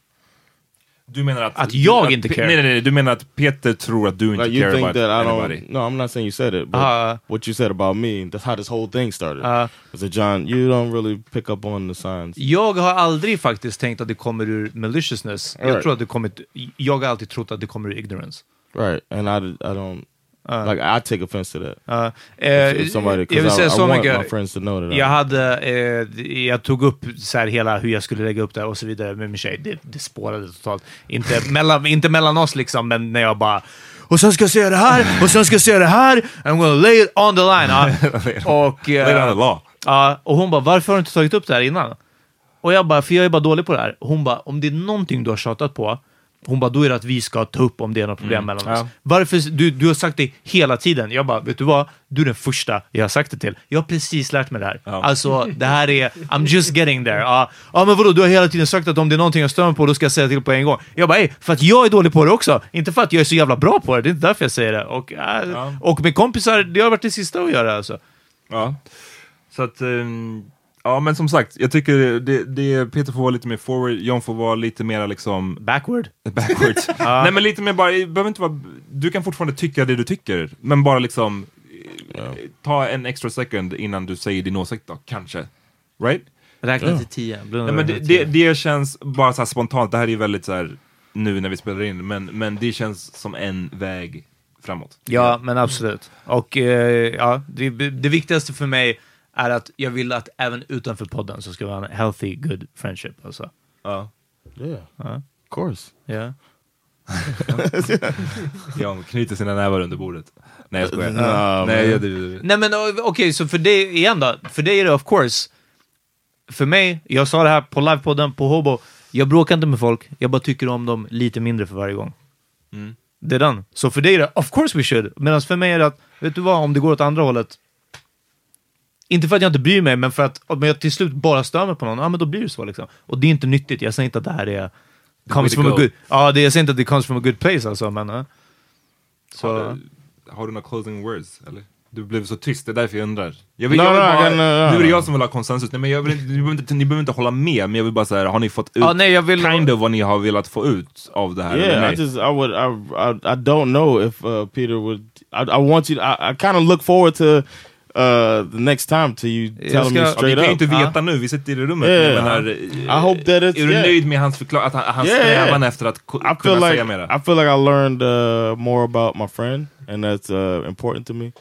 Du menar att... Att jag att inte care? Nej, nej, nej, du menar att Peter tror att du inte Like you care think about that I anybody? don't? No, I'm not saying you said it, but Uh, what you said about me. That's how this whole thing started. Uh, I said, John, you don't really pick up on the signs. Jag har aldrig faktiskt tänkt att det kommer ur maliciousness. Jag Right. tror att det kommer... Jag har alltid trott att det kommer ur ignorance. Right, and I, I don't Uh. like. I take offense to that. Ja, If- eh, if somebody, jag vill I, säga I så want mycket. my friends to know that. I- Jag hade, eh, jag tog upp så här hela hur jag skulle lägga upp det och så vidare med min tjej. Det, det spårade totalt. Inte mellan, inte mellan oss liksom, men när jag bara och sen ska jag säga det här, och sen ska jag säga det här, I'm gonna lay it on the line. Ja. och, eh, Lay it on the law. Ja, och hon bara, varför har du inte tagit upp det här innan? Och jag bara, för jag är bara dålig på det här. Hon bara, om det är någonting du har tjatat på, hon bara, då är det att vi ska ta upp om det är något problem Mm, mellan oss. ja. Varför, du, du har sagt det hela tiden. Jag bara, vet du vad? Du är den första jag har sagt det till. Jag har precis lärt mig det här. Alltså, det här är, I'm just getting there. Ja, ja men vadå, du har hela tiden sagt att om det är någonting jag stör mig på, då ska jag säga till på en gång. Jag bara, ej, för att jag är dålig på det också. Inte för att jag är så jävla bra på det, det är inte därför jag säger det. Och, äh, och med kompisar, det har varit det sista att göra alltså. Ja. Så att, ehm, ja men som sagt, jag tycker det, det, Peter får vara lite mer forward, John får vara lite mer liksom... Backward? Backward. Nej men lite mer bara, behöver inte vara, du kan fortfarande tycka det du tycker, men bara liksom eh, ta en extra second innan du säger din åsikt då, kanske. Right? Räkna till tio. Nej, men det, det, det känns bara så här spontant, det här är ju väldigt så här nu när vi spelar in, men, men det känns som en väg framåt. Ja, men absolut. Och eh, ja, det, det viktigaste för mig är att jag vill att även utanför podden så ska vi ha en healthy, good friendship. Alltså. Ja. Yeah, Ja. of course. Ja. Jan knyter sina nävar under bordet. Nej jag skojar. Nah, Nej, jag, det, Nej men okej, så för dig igen då. För dig är det of course. För mig, jag sa det här på livepodden på Hobo. Jag bråkar inte med folk, jag bara tycker om dem lite mindre för varje gång. Mm. Det är den. Så för dig är det of course we should. Medan för mig är det att, vet du vad, om det går åt andra hållet. Inte för att jag inte bryr mig, men för att om jag till slut bara stör mig på någon, ja men då blir det så liksom. Och det är inte nyttigt, jag säger inte att det här är... Comes from a go. good, ja, det, jag säger inte att det comes from a good place alltså, men... ja. Så, har, du, har du några closing words? Eller? Du blev så tyst, det är därför jag undrar. Jag vill, No, jag vill no, bara, can, uh, nu är det jag som vill ha konsensus. Nej, men jag vill, inte- ni, behöver inte, ni behöver inte hålla med, men jag vill bara säga, har ni fått ut Ja, nej, jag vill- kind of vad ni har velat få ut av det här? Yeah? I just I would I I, I don't know if uh, Peter would. I, I want you. I, I kind of look forward to uh, the next time to you telling ska- me Ja, Ja, vi straight kan ju inte veta nu, vi sitter i rummet. Yeah, jag menar, I hope that it's- är du yeah. nöjd med hans, förklar att han, hans Yeah, yeah. strävan efter att I feel kunna like säga mera? I feel like I learned uh, more about my friend, and that's uh, important to me.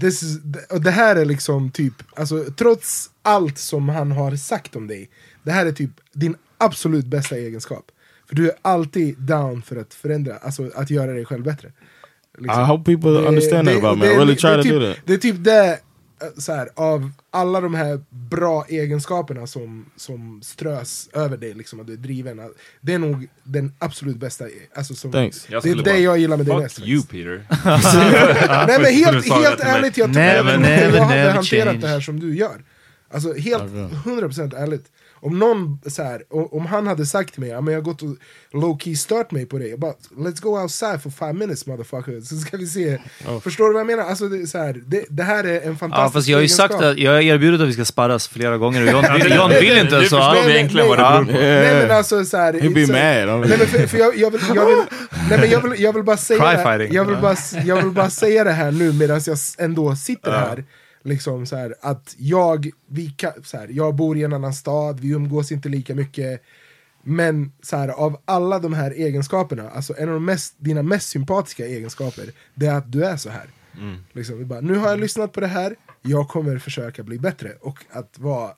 This is, och det här är liksom typ, alltså, trots allt som han har sagt om dig, det här är typ din absolut bästa egenskap. För du är alltid down för att förändra, alltså att göra dig själv bättre. Liksom. I hope people understand that about me. I det- really det try är to typ, do that. Det är typ det, eh, så här, av alla de här bra egenskaperna som, som strös över dig, liksom, att du är driven. Det är nog den absolut bästa, alltså, som, Thanks. det är det jag gillar med dig mest. Fuck you Peter. Nej men helt, det helt ärligt, jag, Never, never, jag hade never hanterat change. det här som du gör. Alltså helt, 100% ärligt. Om någon så här, om han hade sagt till mig, jag har gått och low key stört mig på dig, jag bara, let's go outside for five minutes motherfucker, så ska vi se. Förstår du vad jag menar? Alltså, det, så här, det, det här är en fantastisk ja, fast jag har ju sagt att jag har erbjudit att vi ska sparras flera gånger och John, vill- John vill inte. Nu så, förstår ja. vi egentligen vad det beror på. Nej men alltså så här, He'd be it's a- mad. Nej men för, för jag, jag, vill, jag, vill, nej, men jag, vill, jag vill bara säga det här, fighting. jag vill, bara, jag vill bara säga det här nu medan jag ändå sitter här. Liksom så här, att jag, vi kan, så här, jag bor i en annan stad, vi umgås inte lika mycket. Men så här, av alla de här egenskaperna, alltså en av de mest, dina mest sympatiska egenskaper, det är att du är så här. Liksom, vi bara, nu har jag lyssnat på det här, jag kommer försöka bli bättre. Och att vara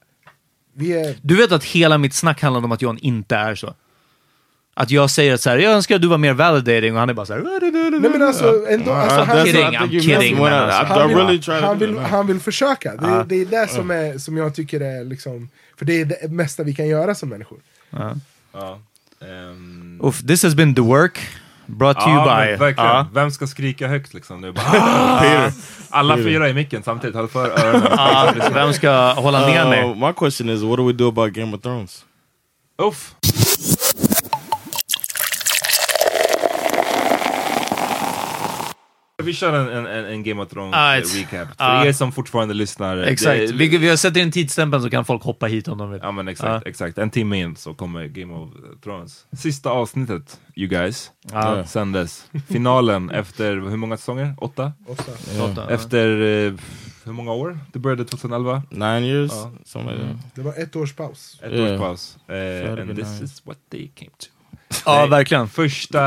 Vi är... Du vet att hela mitt snack handlade om att John inte är så. Att jag säger att så här, jag önskar att du var mer validating och han är bara så här... Nej men alltså, ändå, alltså han, Kidding, I'm kidding. men alltså. Han, vill, han, vill, han vill försöka. Det, Ja. det är det som, är, som jag tycker är liksom... För det är det mesta vi kan göra som människor. Ehm, Uff, this has been The Work, brought to Ja, you by... verkligen. Ja. Vem ska skrika högt liksom nu? Bara, ah! Alla fyra i micken samtidigt, håll för öronen. Vem ska hålla ner mig? Uh, my question is, what do we do about Game of Thrones? Uff. Vi kör en, en, en- Game of Thrones Ah, eh. För ah. er som fortfarande lyssnar. Exakt, det- vi, vi har sett in tidsstämpeln så kan folk hoppa hit om de vill. Ja men exakt, exakt. En timme in så kommer Game of Thrones. Sista avsnittet, you guys. Ja. Sändes. Finalen efter, hur många säsonger? Åtta? Åtta. Åtta, Efter, eh, hur många år? Det började 2011. Nine years? Ja. That. Det var ett års paus. Ett Yeah. års paus. Hade and this nine. is what they came to. Ja, verkligen. Första,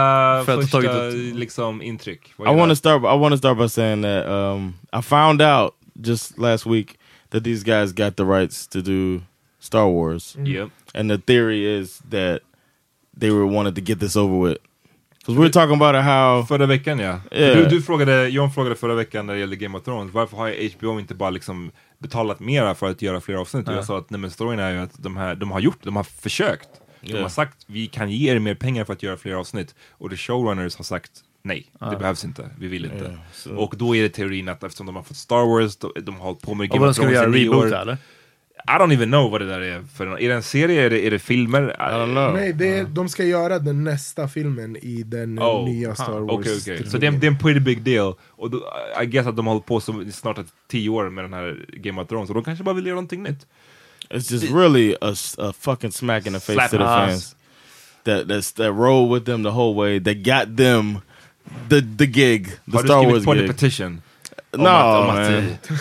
För första tagit liksom intryck. I want to start. I want to start by saying that um, I found out just last week that these guys got the rights to do Star Wars, Yep. and the theory is that they were wanted to get this over with. Because we were talking about how Förra veckan ja. Yeah. Du, du frågade, John frågade förra veckan när det gällde Game of Thrones, varför har HBO inte bara liksom betalat mera för att göra fler avsnitt? Och jag sa att nej men storyn är ju att de, här, de har gjort, de har försökt. De har sagt vi kan ge er mer pengar för att göra fler avsnitt. Och the showrunners har sagt nej, det behövs inte, vi vill inte. Yeah, so- Och då är det teorin att eftersom de har fått Star Wars, de, de har hållit på med Och Game of Thrones göra? i nio Reboot år. eller? I don't even know vad det där är för Är det en serie? Är det, är det filmer? I don't know. Nej, det är, de ska göra den nästa filmen i den Oh, nya Star Wars. Okej, okej. Så det är, det är en pretty big deal. Och då, I guess att de har hållit på så, snart ett tio år med den här Game of Thrones. Och de kanske bara vill göra någonting nytt. It's just really a fucking smack in the face Slap to the in fans that that's, that roll with them the whole way. That got them the the gig, the har du Star skrivit Wars på en gig. petition? No, att, om att, man.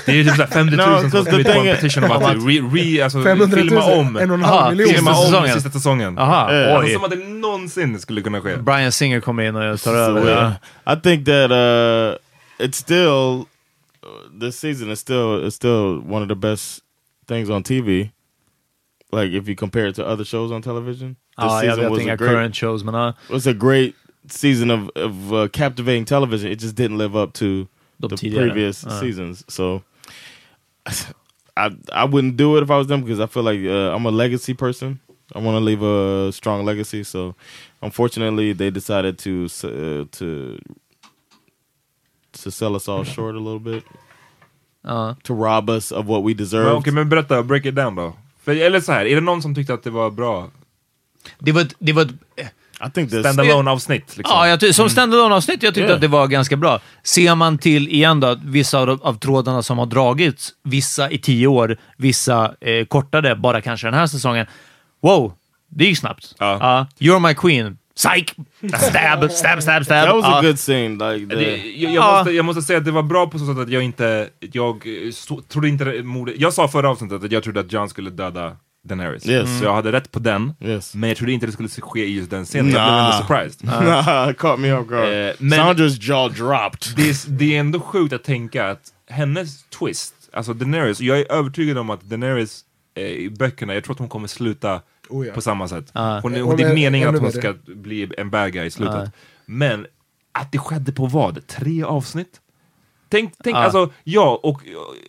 det är typ såhär 50 000 No, som 'cause har the skrivit på thing en is- petition om att re, re, alltså, 500 000, filma om. en och en Aha, halv miljon. Filma Sista om säsongen. sista säsongen. Aha, Yeah. Alltså, oj. som att det någonsin skulle kunna ske. Brian Singer kommer in och tar So, över. yeah. I think that uh, it's still uh, this season is still is still one of the best things on TV. Like if you compare it to other shows on television, this Ja, jag season vet was inga a great current shows, men ja. was a great season of of uh, captivating television. It just didn't live up to De the previous Ja. seasons. So I I wouldn't do it if I was them because I feel like uh, I'm a legacy person. I want to leave a strong legacy. So unfortunately, they decided to uh, to to sell us all short a little bit. Ja. To rob us of what we Men, deserve. Okej, men berätta, break it down då. För, eller så här, är det någon som tyckte att det var bra Det var ett, det var ett, I think this. standalone avsnitt? Liksom? Ja, jag som standalone avsnitt jag tyckte Yeah. att det var ganska bra. Ser man till, igen då, att vissa av, av trådarna som har dragits, vissa i tio år, vissa eh, kortare, bara kanske den här säsongen. Wow, det gick snabbt. Ja. you're my queen. Psych! Stab, stab, stab, stab. That was a good scene. Like the, jag, jag, Ja. måste, jag måste säga att det var bra på så sätt att jag inte, jag eh, så, trodde inte det- mordet, jag sa förra avsnittet att jag trodde att John skulle döda Daenerys. Yes. Så jag hade rätt på den, Yes. men jag trodde inte det skulle ske i just den scenen. Jag blev Nah. ändå surprised. nah, it caught me off guard. Eh, men- Sandra's jaw dropped. Det, är, det är ändå sjukt att tänka att hennes twist, alltså Daenerys, jag är övertygad om att Daenerys eh, i böckerna, jag tror att hon kommer sluta Oh, ja. på samma sätt. Ja. Hon, Hon hon, det är är meningen att hon ska bli en bad guy i slutet. Ja. Men att det skedde på vad? Tre avsnitt? Tänk, tänk Ja. alltså, ja, och och,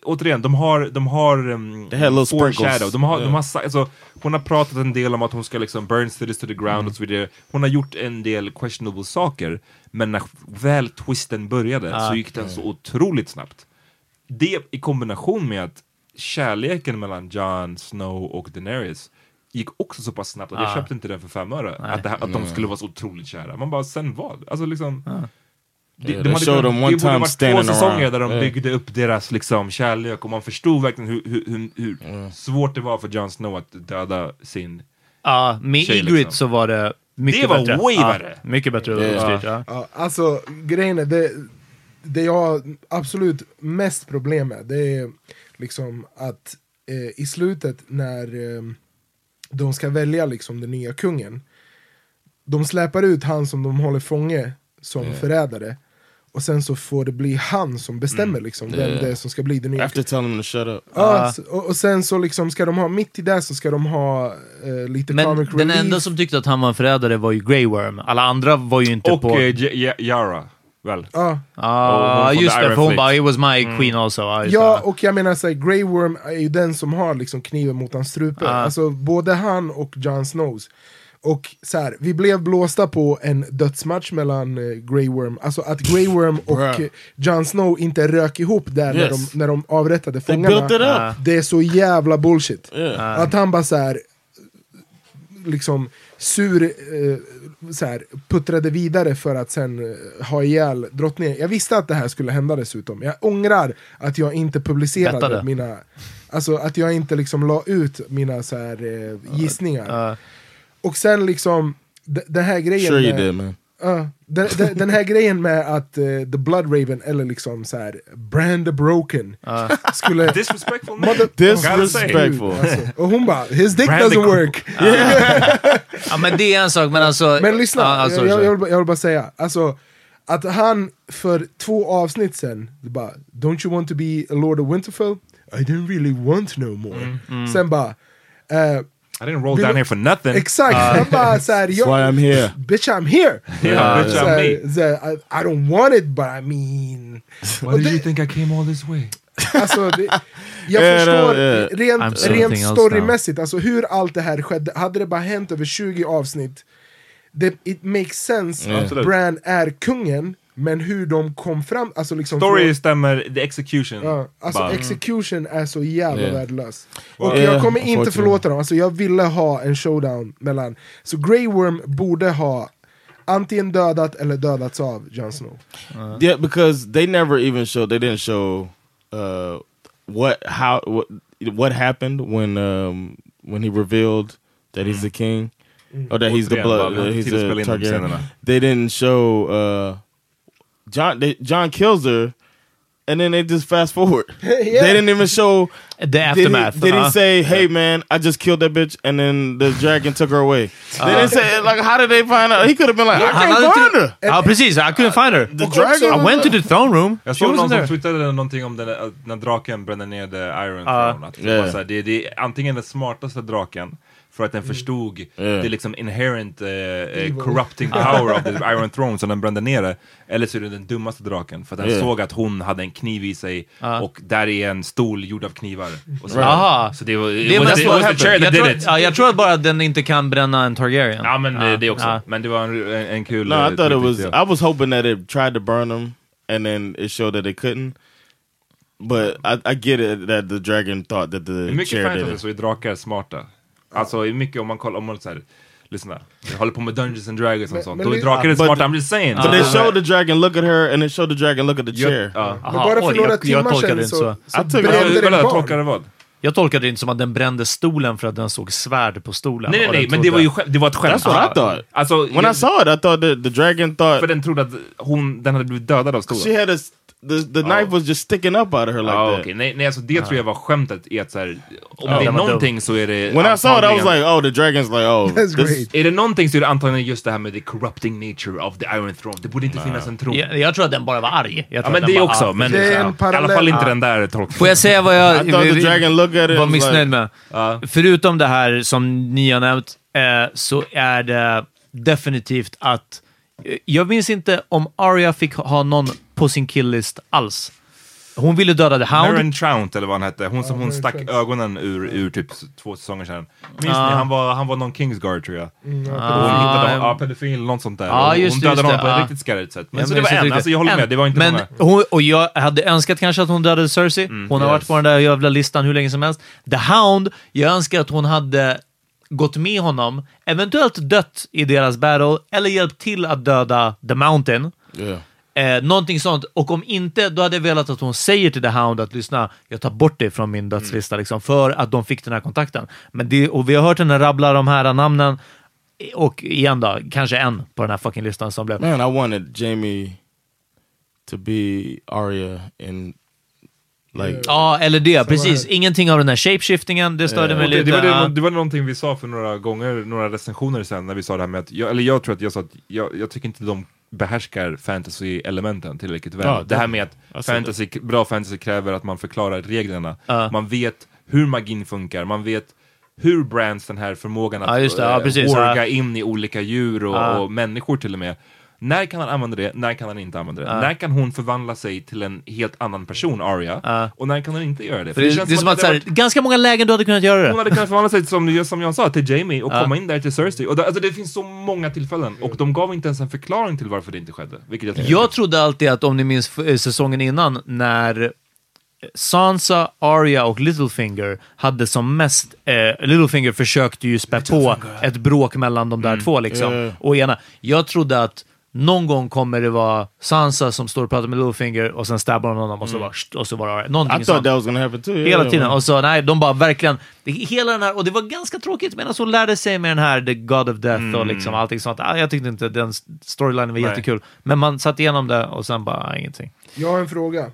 återigen, de har, de har um, foreshadow. De har, de Yeah. har, sa- alltså, hon har pratat en del om att hon ska liksom burn cities to the ground Mm. och så vidare. Hon har gjort en del questionable saker, men när väl twisten började så gick den så otroligt snabbt. Det i kombination med att kärleken mellan Jon Snow och Daenerys gick också så pass snabbt att jag Ja. köpte inte den för fem öre. Att, det, här- att de skulle vara så otroligt kära. Man bara, sen vad? Alltså liksom... Det, Yeah, de hade det borde varit två säsonger around. där de Yeah. byggde upp deras liksom, kärlek och man förstod verkligen hur, hur, hur, hur Mm. svårt det var för Jon Snow att döda sin... Ja, med Tjej, Ygritte liksom. så var det mycket Det var bättre. way värre. Mycket bättre uppstyrt, ja. Ja, alltså grejen är, det, det jag har absolut mest problem med, det är liksom att eh, i slutet när eh, de ska välja liksom den nya kungen, de släpar ut han som de håller fånge som förrädare, och sen så får det bli han som bestämmer liksom, vem Yeah. det är som ska bli det nya After telling him to shut up. Ja, s- och, och sen så liksom ska de ha, mitt i det så ska de ha eh, lite Men comic den relief. enda som tyckte att han var en förrädare var ju Grey Worm. Alla andra var ju inte Och på... eh, J- J- Yara, väl? Ja. Ja, Och hon just det. För hon bara “It was my queen also”. Ja, just Ja, det. och jag menar såhär, Grey Worm är ju den som har liksom kniven mot hans strupe. Ah. Alltså både han och Jon Snows. Och så här, vi blev blåsta på en dödsmatch mellan eh, Grey Worm, alltså att Grey Worm och eh, Jon Snow inte rök ihop där när, Yes. de, när de avrättade fångarna. built it up. Ah. Det är så jävla bullshit. Yeah. Att han bara så här, liksom sur, eh, så här, puttrade vidare för att sen eh, ha ihjäl drottningen. Jag visste att det här skulle hända dessutom. Jag ångrar att jag inte publicerade Bettade. mina, alltså att jag inte liksom la ut mina så här, eh, gissningar. Ja. Och sen liksom, den här grejen Sure you med, did man. Den, den, den här grejen med att eh, The Blood Raven, eller liksom så här, Brand the Broken, skulle... Disrespectful man. Mother- Disrespectful. Alltså. Och hon bara, his dick Brand doesn't work. ja, men det är en sak, men alltså... Men lyssna, alltså, jag, jag, vill, bara- jag vill bara säga, alltså, att han för två avsnitt sen, bara Don't you want to be a Lord of Winterfell? I didn't really want no more. Mm, Sen bara, eh, I didn't roll down here for nothing. exakt, han bara såhär, That's why I'm here. bitch I'm here! Yeah, bitch, I'm här, me. så här, I, I don't want it but I mean... Why did you think I came all this way? Alltså, det, jag Yeah, förstår no, yeah. I'm rent, something rent else storymässigt, alltså hur allt det här skedde, hade det bara hänt över 20 avsnitt, det, it makes sense Yeah. att. Bran är kungen, men hur de kom fram, alltså liksom Story från- stämmer, the execution. Ja, alltså bara- execution är så jävla Yeah. värdelös. Och Yeah, jag kommer inte förlåta dem, alltså jag ville ha en showdown mellan... Så Grey Worm borde ha antingen dödat eller dödats av Jon Snow. Yeah, because they never even showed. They didn't show uh, what how what what happened when um, when he revealed that he's the king or that he's the blood. tid he's de Targaryen. They didn't show uh, John. They, John kills her, and then they just fast forward. They didn't even show. The Did he, aftermath. did he ja. say, "Hey man, I just killed that bitch," and then the dragon took her away? they uh-huh. didn't say like, how did they find out? He could have been like, "I Han can't find inte- her." Ja, oh, precis. I couldn't find her. The dragon. I went to the throne room. Jag She såg någon wasn't som there. twittrade någonting om den, där- att när draken brände ner the Iron Ja. Throne. Att det, Yeah. var så här, det, det är antingen den smartaste draken, för att den förstod Yeah. det liksom inherent eh, eh, corrupting power of the Iron Throne, så den brände ner det. Eller så är det den dummaste draken, för att den Yeah. såg att hon hade en kniv i sig, och där är en stol gjord av knivar. Och så, Aha. så det var, Det it was, mest the, it vad- was the chair that jag, did tror, it. ja, jag tror att bara att den inte kan bränna en Targaryen. Ja men det, det också. Ja. Men det var en, en, en kul... No, eh, I thought it was. I was hoping that it tried to burn them, and then it showed that it couldn't. But I, I get it that the dragon thought that the mycket chair did fantasy it. så är drakar smarta. Alltså i mycket om man kollar, om man så här, lyssna, jag håller på med Dungeons and Dragons och sånt, då är det- drakar But- smarta, I'm just saying. But they showed the dragon look at her, and they showed the dragon look at the chair. ja. Men bara för några timmar tolkade sedan det inte så, så. brände det vad? Jag tolkade det inte som att den brände stolen för att den såg svärd på stolen. Nej nej nej, den men det var ju det var ett skämt. That's what I thought. Alltså, When I jag- saw it, I thought that the dragon thought för den trodde att hon, den hade blivit dödad av stolen. she had a the the knife was just sticking up out of her like that. okej. Nej, nej alltså det tror jag var skämtet i att så här, om det är någonting så är det When I saw it, I was like, oh, the dragon's like, oh, That's this- great. Är det någonting så är det antagligen just det här med the corrupting nature of the Iron Throne. Det borde inte finnas en tron. Jag, jag tror att den bara var arg. Jag Ja tror men att den det bara- också, men Det är en ja, i alla parallell. fall inte den där tolkningen. Får jag säga vad jag I thought the dragon looked at it var and was missnöjd like, med? Förutom det här som ni har nämnt, eh, så är det definitivt att... Eh, jag minns inte om Arya fick ha någon på sin killlist alls. Hon ville döda The Hound. Maren Trount eller vad han hette, hon som hon stack ögonen ur, ur typ två säsonger sedan. Minns Ja. ni? Han var, han var någon Kingsguard tror jag. Mm, ja, Och Ah, hon hittade ja. honom, ja pedofil, något sånt där. Ja, Och just hon dödade just honom på ett ja. riktigt skarrigt sätt. Men Jag så det var en, alltså jag håller En. med, det var inte men många. Hon, och jag hade önskat kanske att hon dödade Cersei. Mm, hon har varit yes. på den där jävla listan hur länge som helst. The Hound, jag önskar att hon hade gått med honom, eventuellt dött i deras battle, eller hjälpt till att döda The Mountain. yeah. Eh, någonting sånt. Och om inte, då hade jag velat att hon säger till The Hound att lyssna, jag tar bort dig från min dödslista, liksom, för att de fick den här kontakten. Men det, och vi har hört henne rabbla de här namnen, och igen då, kanske en på den här fucking listan som blev... Man, I wanted Jamie to be Arya in like Ja, eller det. Precis. här. Ingenting av den här shapeshiftingen, det störde mig Och det, lite. det, var ja. det, det var någonting vi sa för några gånger, några recensioner sen när vi sa det här med att, jag, eller jag tror att jag sa att jag, jag tycker inte de behärskar fantasy-elementen tillräckligt väl. Ja, det här med att Alltså, fantasy, bra fantasy kräver att man förklarar reglerna. Ja. Man vet hur magin funkar, man vet hur brands den här förmågan att Ja, det. Ja, eh, precis. orga in i olika djur och, och människor till och med. När kan han använda det? När kan han inte använda det? Ja. När kan hon förvandla sig till en helt annan person, Arya? Ja. Och när kan hon inte göra det? För det, det, är som att, det har här, ganska många lägen du hade kunnat göra hon det. hade kunnat förvandla sig som, som jag sa, till Jamie och Ja. komma in där till Cersei. Och det, alltså, det finns så många tillfällen och de gav inte ens en förklaring till varför det inte skedde. Vilket jag, Jag trodde alltid att, om ni minns eh, säsongen innan, när Sansa, Arya och Littlefinger hade som mest... Eh, Littlefinger försökte ju spä på ett bråk mellan de där två liksom. Ja. Och ena. Jag trodde att någon gång kommer det vara Sansa som står och pratar med Littlefinger och sen stabbar hon honom och så, bara, och så var det Arya. Någonting I thought that was gonna happen too. Hela yeah. tiden. Och så, nej, de bara verkligen... Det, hela den här, och det var ganska tråkigt medan hon lärde sig med den här The God of Death och liksom allting sånt. Ah, Jag tyckte inte den storylinen var Nej. jättekul. Men man satt igenom det och sen bara, ingenting. Jag har en fråga.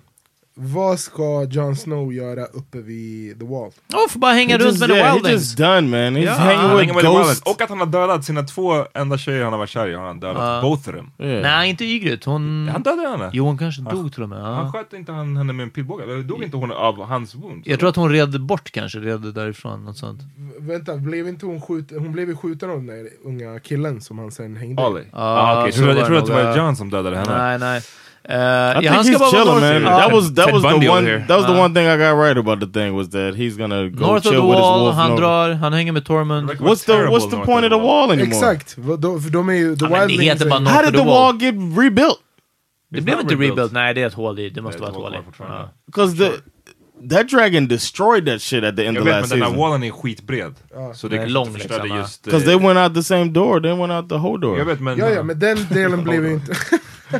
Vad ska Jon Snow göra uppe vid The Wall? Oh, får bara hänga He runt just, med the yeah, he Wildings. just done man. He's Ja. hanging Han with hänger med The Wildlands. ghosts. Och att han har dödat sina två enda tjejer han har varit kär i, har han dödat. Ja. Both of them. Yeah. Nej, inte Ygritte. Hon... Han dödade henne. Jo, hon kanske dog till och med. Han Ja. sköt inte han henne med en pilbåge? Eller Dog inte hon av hans wound? Jag tror att hon red bort kanske, red därifrån. Något sånt. V- Vänta, blev inte hon skjuten? Hon blev ju skjuten av den där unga killen som han sen hängde. Ali? Ah, okej. så Jag trodde- att det var. John som dödade henne. Nej, nej. Uh, ska he's chilling, man. ja. That was that Ted was Bundy the one. That was the Uh. one thing I got right about the thing was that he's gonna go North of chill the with his wall, wolf. han drar, han hänger med Tormund. Like, What's the what's the point of of the the wall anymore? Exakt! För de är ju, The Ja, Wildlings heter bara How of did the the wall. get rebuilt? Det blev not inte rebuilt. rebuilt. Nej, det är ett hål i. Det måste vara ett hål i. Because the that dragon destroyed that shit at the end Jag of vet, men last den här season. wallen är skitbred. Så det Den är lång, förstörde liksom, ja. just... Because eh, they went out the same door, they went out the whole door. Jag vet, men... Ja, ja, men den delen blev ju inte...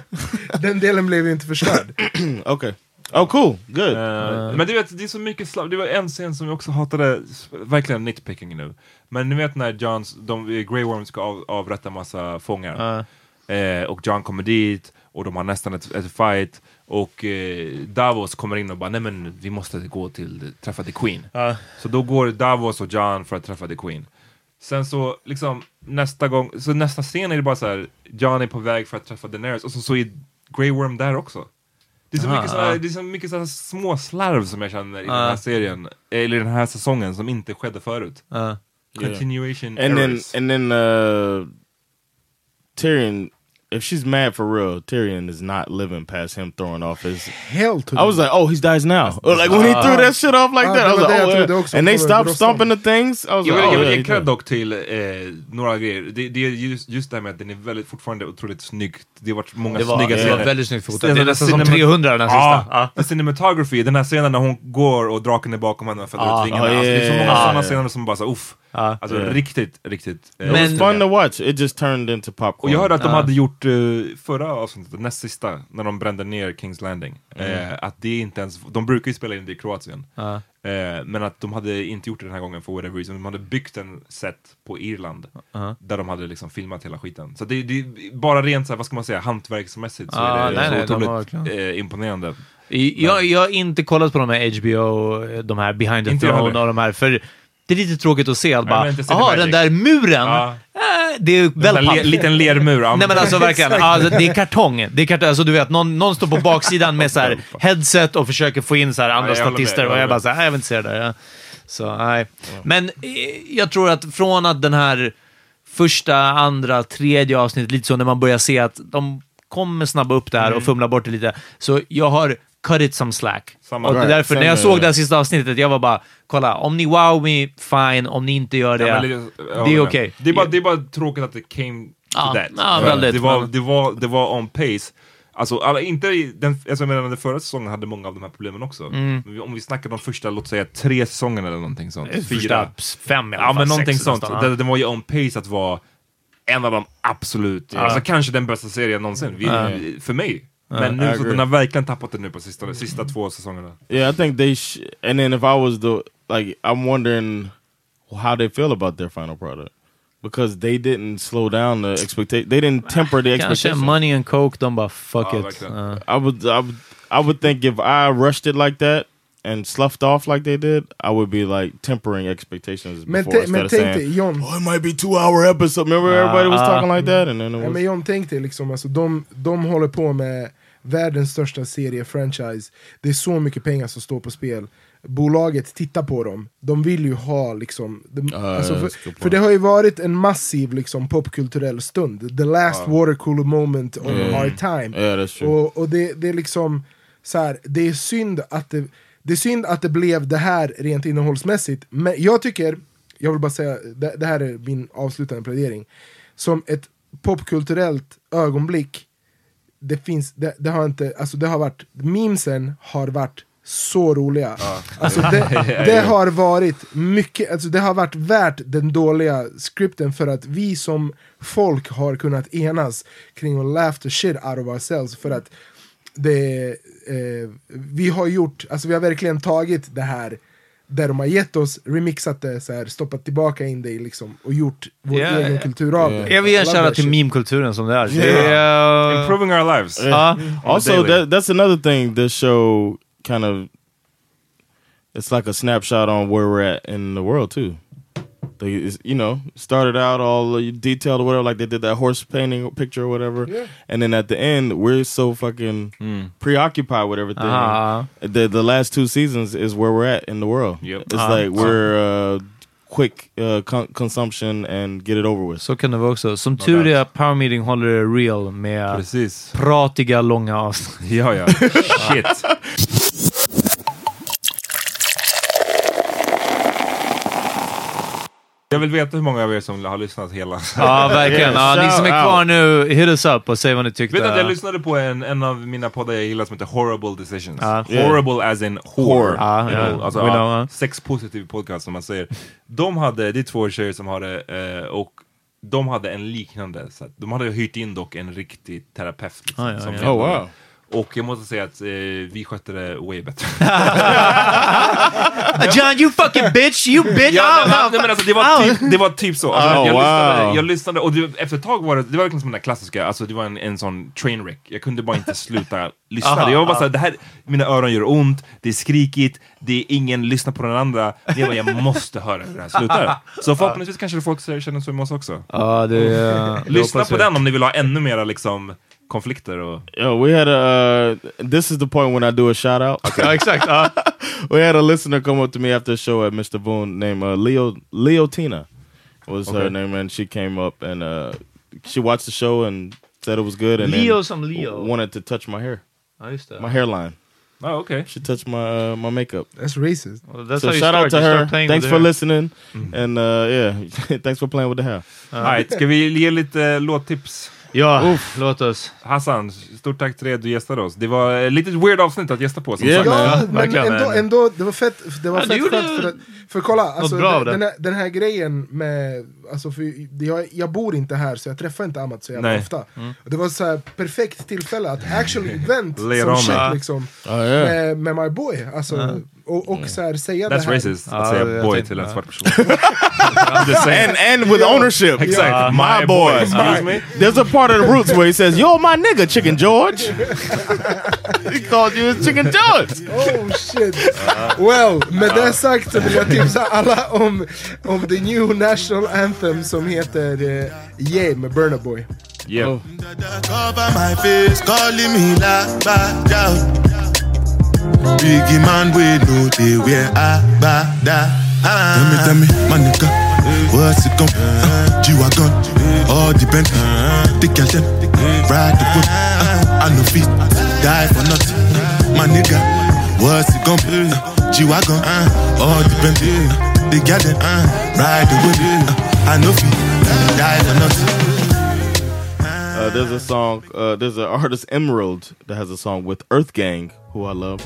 den delen blev ju inte förstörd. okay. Oh, cool. Good. Eh, Men du vet, det är så mycket slav. Det var en scen som jag också hatade, verkligen nitpicking nu. Men ni vet när Johns, de, Grey Worm ska av, avrätta massa fångar. Eh, och John kommer dit och de har nästan ett, ett fight. Och eh, Davos kommer in och bara, nej men vi måste gå till, träffa the Queen. Så då går Davos och John för att träffa the Queen. Sen så, liksom, nästa gång, så nästa scen är det bara så här, John är på väg för att träffa Daenerys och så, så är Grey Worm där också. Det är så Aha, mycket, sådana, ja. det är så mycket sådana små slarv som jag känner i den här serien, eller den här säsongen som inte skedde förut. Continuation and then errors. and then uh Tyrion if she's mad for real, Tyrion is not living past him throwing off his Hell to I was like, oh, he dies now. Or like when he threw that shit off like Ah, that, I was det like, det oh, yeah. också. and they stopped stomping the things. I was Jag like, oh, jag vill yeah, ge cred dock till eh, några grejer. Det, det är just, just det här med att den är väldigt, fortfarande otroligt snyggt. Det har varit många Det var, snygga det scener. var väldigt snyggt fotat. Det är nästan som cinema- 300 den här sista. The cinematography, den här scenen när hon går och draken är bakom henne och fäller ut vingarna. alltså, det är så många sådana scener som bara så uff. Ja. Alltså Ja. riktigt, riktigt. eh, It was Men- fun to watch. It just turned into popcorn. Och jag hörde att de Ja. hade gjort eh, förra avsnittet, näst sista, när de brände ner Kings Landing. Mm. Eh, att det inte ens, de brukar ju spela in det i Kroatien. Ja. Eh, men att de hade inte gjort det den här gången för whatever reason. De hade byggt en set på Irland. Ja. Där de hade liksom filmat hela skiten. Så det, det är bara rent så här, vad ska man säga, hantverksmässigt så Ja, är det nej, så nej, de otroligt verkligen- eh, imponerande. Jag, jag har inte kollat på de här HBO, de här Behind the Inte Throne och de här, för det är lite tråkigt att se att bara, jaha, Cinemagic." den där muren, Ja. eh, det är En väl här le, liten lermur. ja, Nej men alltså verkligen, alltså, det är kartong. Det är kartong. Alltså, du vet, någon, någon står på baksidan med så här headset och försöker få in så här andra Ja, med, statister jag och jag bara med. så här, "Nej, jag vill inte se det där. Så nej. Men eh, jag tror att från att den här första, andra, tredje avsnittet, lite så när man börjar se att de kommer snabba upp det här Mm. och fumla bort det lite. Så jag har cut it some slack. Samma. och Right, därför, när jag såg ja. det här sista avsnittet, jag var bara, kolla, om ni wow me, fine. Om ni inte gör det, Ja, men det är okej. Det, är bara- det är bara tråkigt att det came to Ja, that. ja, För väldigt, det, var, det, var, det var on pace. Alltså, alla, inte i den, alltså, jag menar, den förra säsongen hade många av de här problemen också. Mm. Om vi snackar de första, låt säga tre säsongerna eller någonting sånt. Fyra. Första fem i alla Ja fall, men någonting sex sånt. ja. Den, den var ju on pace att vara en av de absolut, alltså kanske den bästa serien någonsin. Vi, För mig. Men nu så den har verkligen tappat det nu på sista, sista två säsongerna. Yeah, I think they. Sh- and then if I was the like, I'm wondering how they feel about their final product because they didn't slow down the expectation. They didn't temper the Kanske expectation. money and coke, de bara fuck Ja, it. verkligen. Ja. I would, I would, I would think if I rushed it like that, and sloughed off like they did, I would be like tempering expectations Men before te- instead men of saying, dig, John. "Oh, it might be two hour episode." Remember, everybody was Ah, talking like that, and then it Ja, was. men John, tänk dig liksom, alltså, de, de håller på med världens största serie-franchise. Det är så mycket pengar som står på spel. Bolaget tittar på dem, de vill ju ha liksom... De, Ja, alltså, för, för det har ju varit en massiv liksom, popkulturell stund. The last watercooler moment of Mm. our time. Yeah. Och, och det, det är liksom så här, det är synd att det, det är synd att det blev det här rent innehållsmässigt. Men jag tycker, jag vill bara säga, det, det här är min avslutande plädering. Som ett popkulturellt ögonblick, det finns, det, det har inte, alltså det har varit, memesen har varit så roliga. Alltså det, det har varit mycket, alltså det har varit värt den dåliga skripten för att vi som folk har kunnat enas kring att laugh the shit out of ourselves för att det, eh, vi har gjort, alltså vi har verkligen tagit det här där de har gett oss, remixat det, så här, stoppat tillbaka in det i liksom, och gjort vår Ja, egen ja. kultur av det. Jag vill ge en shoutout till meme-kulturen som det är. Det är uh, Improving our lives. Ja. Also, that, that's another thing this show kind of it's like a snapshot on where we're at in the world too. They, you know, started out all detailed or whatever, like they did that horse painting picture or whatever, Yeah. and then at the end we're so fucking preoccupied with everything. Uh-huh. The the last two seasons is where we're at in the world. Yep. It's Uh-huh. like we're uh, quick uh, con- consumption and get it over with. Så kan det vara också. Som tur är att Power Meeting håller det real med Precis. pratiga, långa avsnitt. Ja, ja. Shit. Jag vill veta hur många av er som har lyssnat hela. Ja, verkligen. Ja, ni som är kvar nu, hit us up och säg vad ni tyckte. Vet du att jag lyssnade på en, en av mina poddar jag gillar som heter Horrible Decisions. Ja. Horrible as in whore. Ja, You ja. know, alltså, ja, know, ja. Sexpositiv podcast som man säger. De hade, det är två tjejer som har det eh, och de hade en liknande, så att, de hade hyrt in dock en riktig terapeut. Liksom, Ah, ja, som ja. Oh, wow. Och jag måste säga att eh, vi skötte det way better. John, you fucking bitch! You bitch! Ja, Ow, nej, men alltså, det, var typ, det var typ så. Alltså, Oh, jag, lyssnade, wow. jag lyssnade och det, efter ett tag var det, det var verkligen som den där klassiska, alltså det var en, en sån trainwreck. Jag kunde bara inte sluta lyssna. Aha, jag var bara såhär, det här, mina öron gör ont, det är skrikigt, det är ingen lyssnar på den andra. Jag, bara, jag måste höra hur det här slutar. Så förhoppningsvis kanske folk känner så med oss också. Ja, det... det Lyssna på jag. den om ni vill ha ännu mera liksom konflikter och... Yo, we had a. Uh, this is the point when I do a shout out. Ja, exakt. Ja. we had a listener come up to me after the show at Mr. Boone named uh, Leo Leo Tina was her name, and she came up and uh, she watched the show and said it was good, and Leo some Leo. wanted to touch my hair, Ja, just det. my hairline. Oh, okay. She touched my uh, my makeup. That's racist. Well, that's so how you shout start. out to You her. Thanks for her. listening, and uh, yeah, thanks for playing with the hair. Alright, ska vi ge lite låttips? Ja, låt oss. Hassan, stort tack till dig att du gästade oss. Det var ett litet weird avsnitt att gästa på som Yeah. Ja, men ändå, ändå, det var fett, det var Ja, fett gjorde skönt för, att, för kolla, alltså, den, den, här, den här grejen med, alltså för jag, jag bor inte här så jag träffar inte Amat så jävla Nej. ofta. Och det var så här perfekt tillfälle att actually vent Lay it som shit liksom, Oh yeah. med, med my boy. Alltså, och, och så här, säga That's det här. racist, att Ja, säga boy tänkte- till en svart person. And and with ownership, Exakt, my, boy. Excuse me? There's a part of the roots where he says, "You're my nigga, Chicken George." he called you Chicken George. Oh shit! Well, med det sagt så vill jag tipsa alla om, om the new national anthem som heter uh, Yeah med Burna Boy. Yeah. Cover Biggie man, we know they wear Agbada. Tell me, tell me, my nigga, what's it gon' uh, G-Wagon, all the Bentley, take your shit, ride the whip. Uh, I know feet, die for nothing. My nigga, what's it gon' be? Uh, G-Wagon, uh, all the Bentley, uh, they got it, uh, ride the whip. Uh, I know feet, die for nothing. Uh, there's a song. Uh, there's an artist Emerald that has a song with Earth Gang, who I love,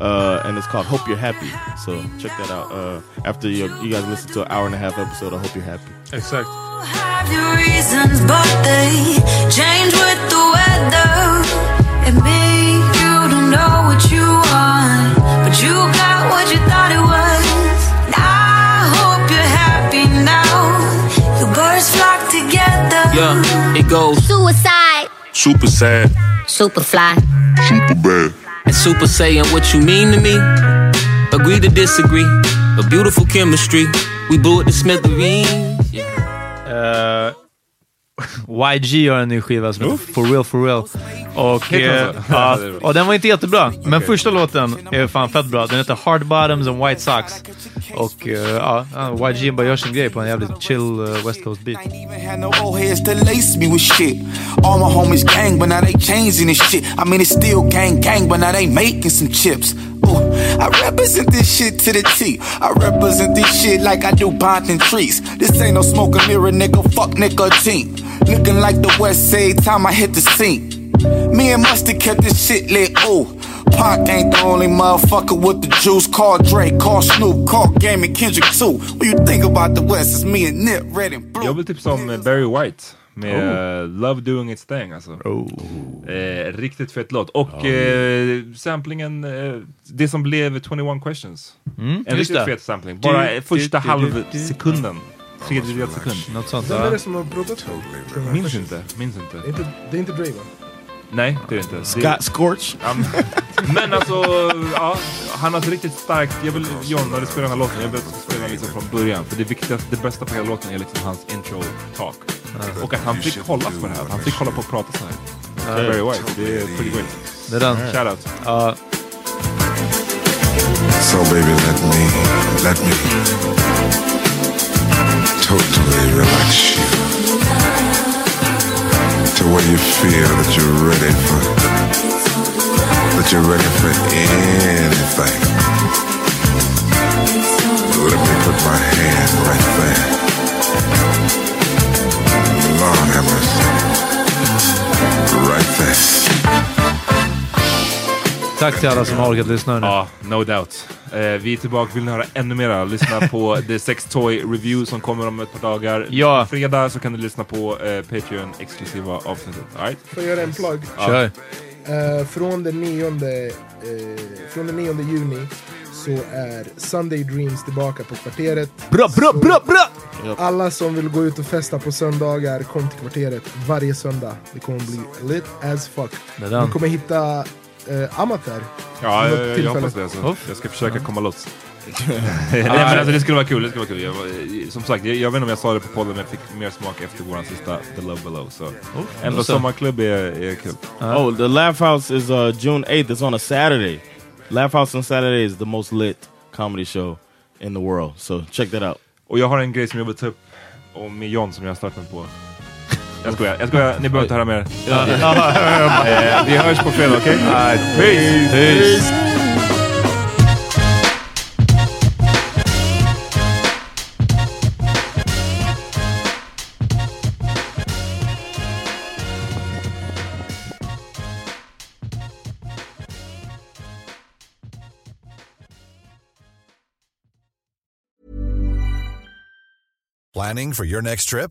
uh, and it's called "Hope You're Happy." So check that out. Uh, after you, you guys listen to an hour and a half episode, I hope you're happy. Exakt. have your reasons, but they change with the weather. And me, you don't know what you want, but you got what you thought it was. I hope you're happy now. The birds flock together. Yeah, it goes Suicide, Super sad, super fly. super bad. And super saying what you mean to me. Agree to disagree. A beautiful chemistry. We blew it to smithereens. Eh, YG gör en ny skiva som heter For Real For Real. Och, eh, ja, och den var inte jättebra, men första låten är fan fett bra. Den heter Hard Bottoms and White Socks. Och eh, ja, YG bara gör sin grej på en jävligt chill eh, West Coast beat. All my homies gang, but now they changing this shit. I mean, it's still gang gang, but now they making some chips. Ooh, I represent this shit to the T. I represent this shit like I do bonding trees. This ain't no smoke and mirror, nigga. Fuck nicotine. Looking like the West Side time I hit the scene. Me and Mustard kept this shit lit. Ooh, Pac ain't the only motherfucker with the juice. Call Drake, call Snoop, call Game and Kendrick too. What you think about the West? It's me and Nip, Red and Blue. Jag vill tipsa om eh, Barry White med Oh. eh, Love Doing Its Thing alltså. Eh, riktigt fet låt. Och eh, samplingen, eh, det som blev 21 questions. Mm, en riktigt det. fet sampling. Bara Du- första du- Tredjedels sekund. Något sånt Vem är det som har proddat den? Minns inte, minns Det är inte. det är inte Dre va? Nej, det är det inte. Scott Scorch. Ja, men- alltså, ja, han har ett riktigt starkt, jag vill, John, när du spelar den här låten, jag vill spela den liksom från början. För det viktigaste, det bästa på hela låten är liksom hans intro talk. Och att han fick hålla på det här, han fick hålla på och prata så här. Ja. Very White, det är pretty great. Det är den. Shoutout. Ja. So baby, let me, let me totally relax you to where you feel that you're ready for, that you're ready for anything. Let me put my hand right there. Lord have mercy. Right there. Tack till alla som har orkat lyssna nu. Ja, no doubt. Eh, vi är tillbaka, vill ni höra ännu mera? Lyssna på The Sex Toy Review som kommer om ett par dagar. Ja. Fredag så kan du lyssna på eh, Patreon exklusiva avsnittet. All right? Får jag göra en plugg? Ja. Kör. Eh, från, den 9, eh, från den 9 juni så är Sunday Dreams tillbaka på kvarteret. Bra, bra, Så bra, bra! Alla som vill gå ut och festa på söndagar, kom till kvarteret varje söndag. Det kommer bli lit as fuck. Ni kommer hitta eh, Amateur. Ja, jag, hoppas det. Så. Jag ska försöka komma loss. Nej, men alltså, det skulle vara kul. Det skulle vara kul. Jag, var- som sagt, jag, jag vet inte om jag sa det på podden, men jag fick mer smak efter vår sista The Love Below. Så ändå sommarklubb är, är kul. Oh, the Laugh House is uh, June 8th. It's on a Saturday. Laugh House on Saturday is the most lit comedy show in the world. So check that out. Och jag har en grej som jag vill ta upp med John som jag har startat på. Jag skojar, jag skojar. Ni behöver inte höra mer. Eh, Vi hörs på fredag, okej? Peace! Peace! Planning for your next trip?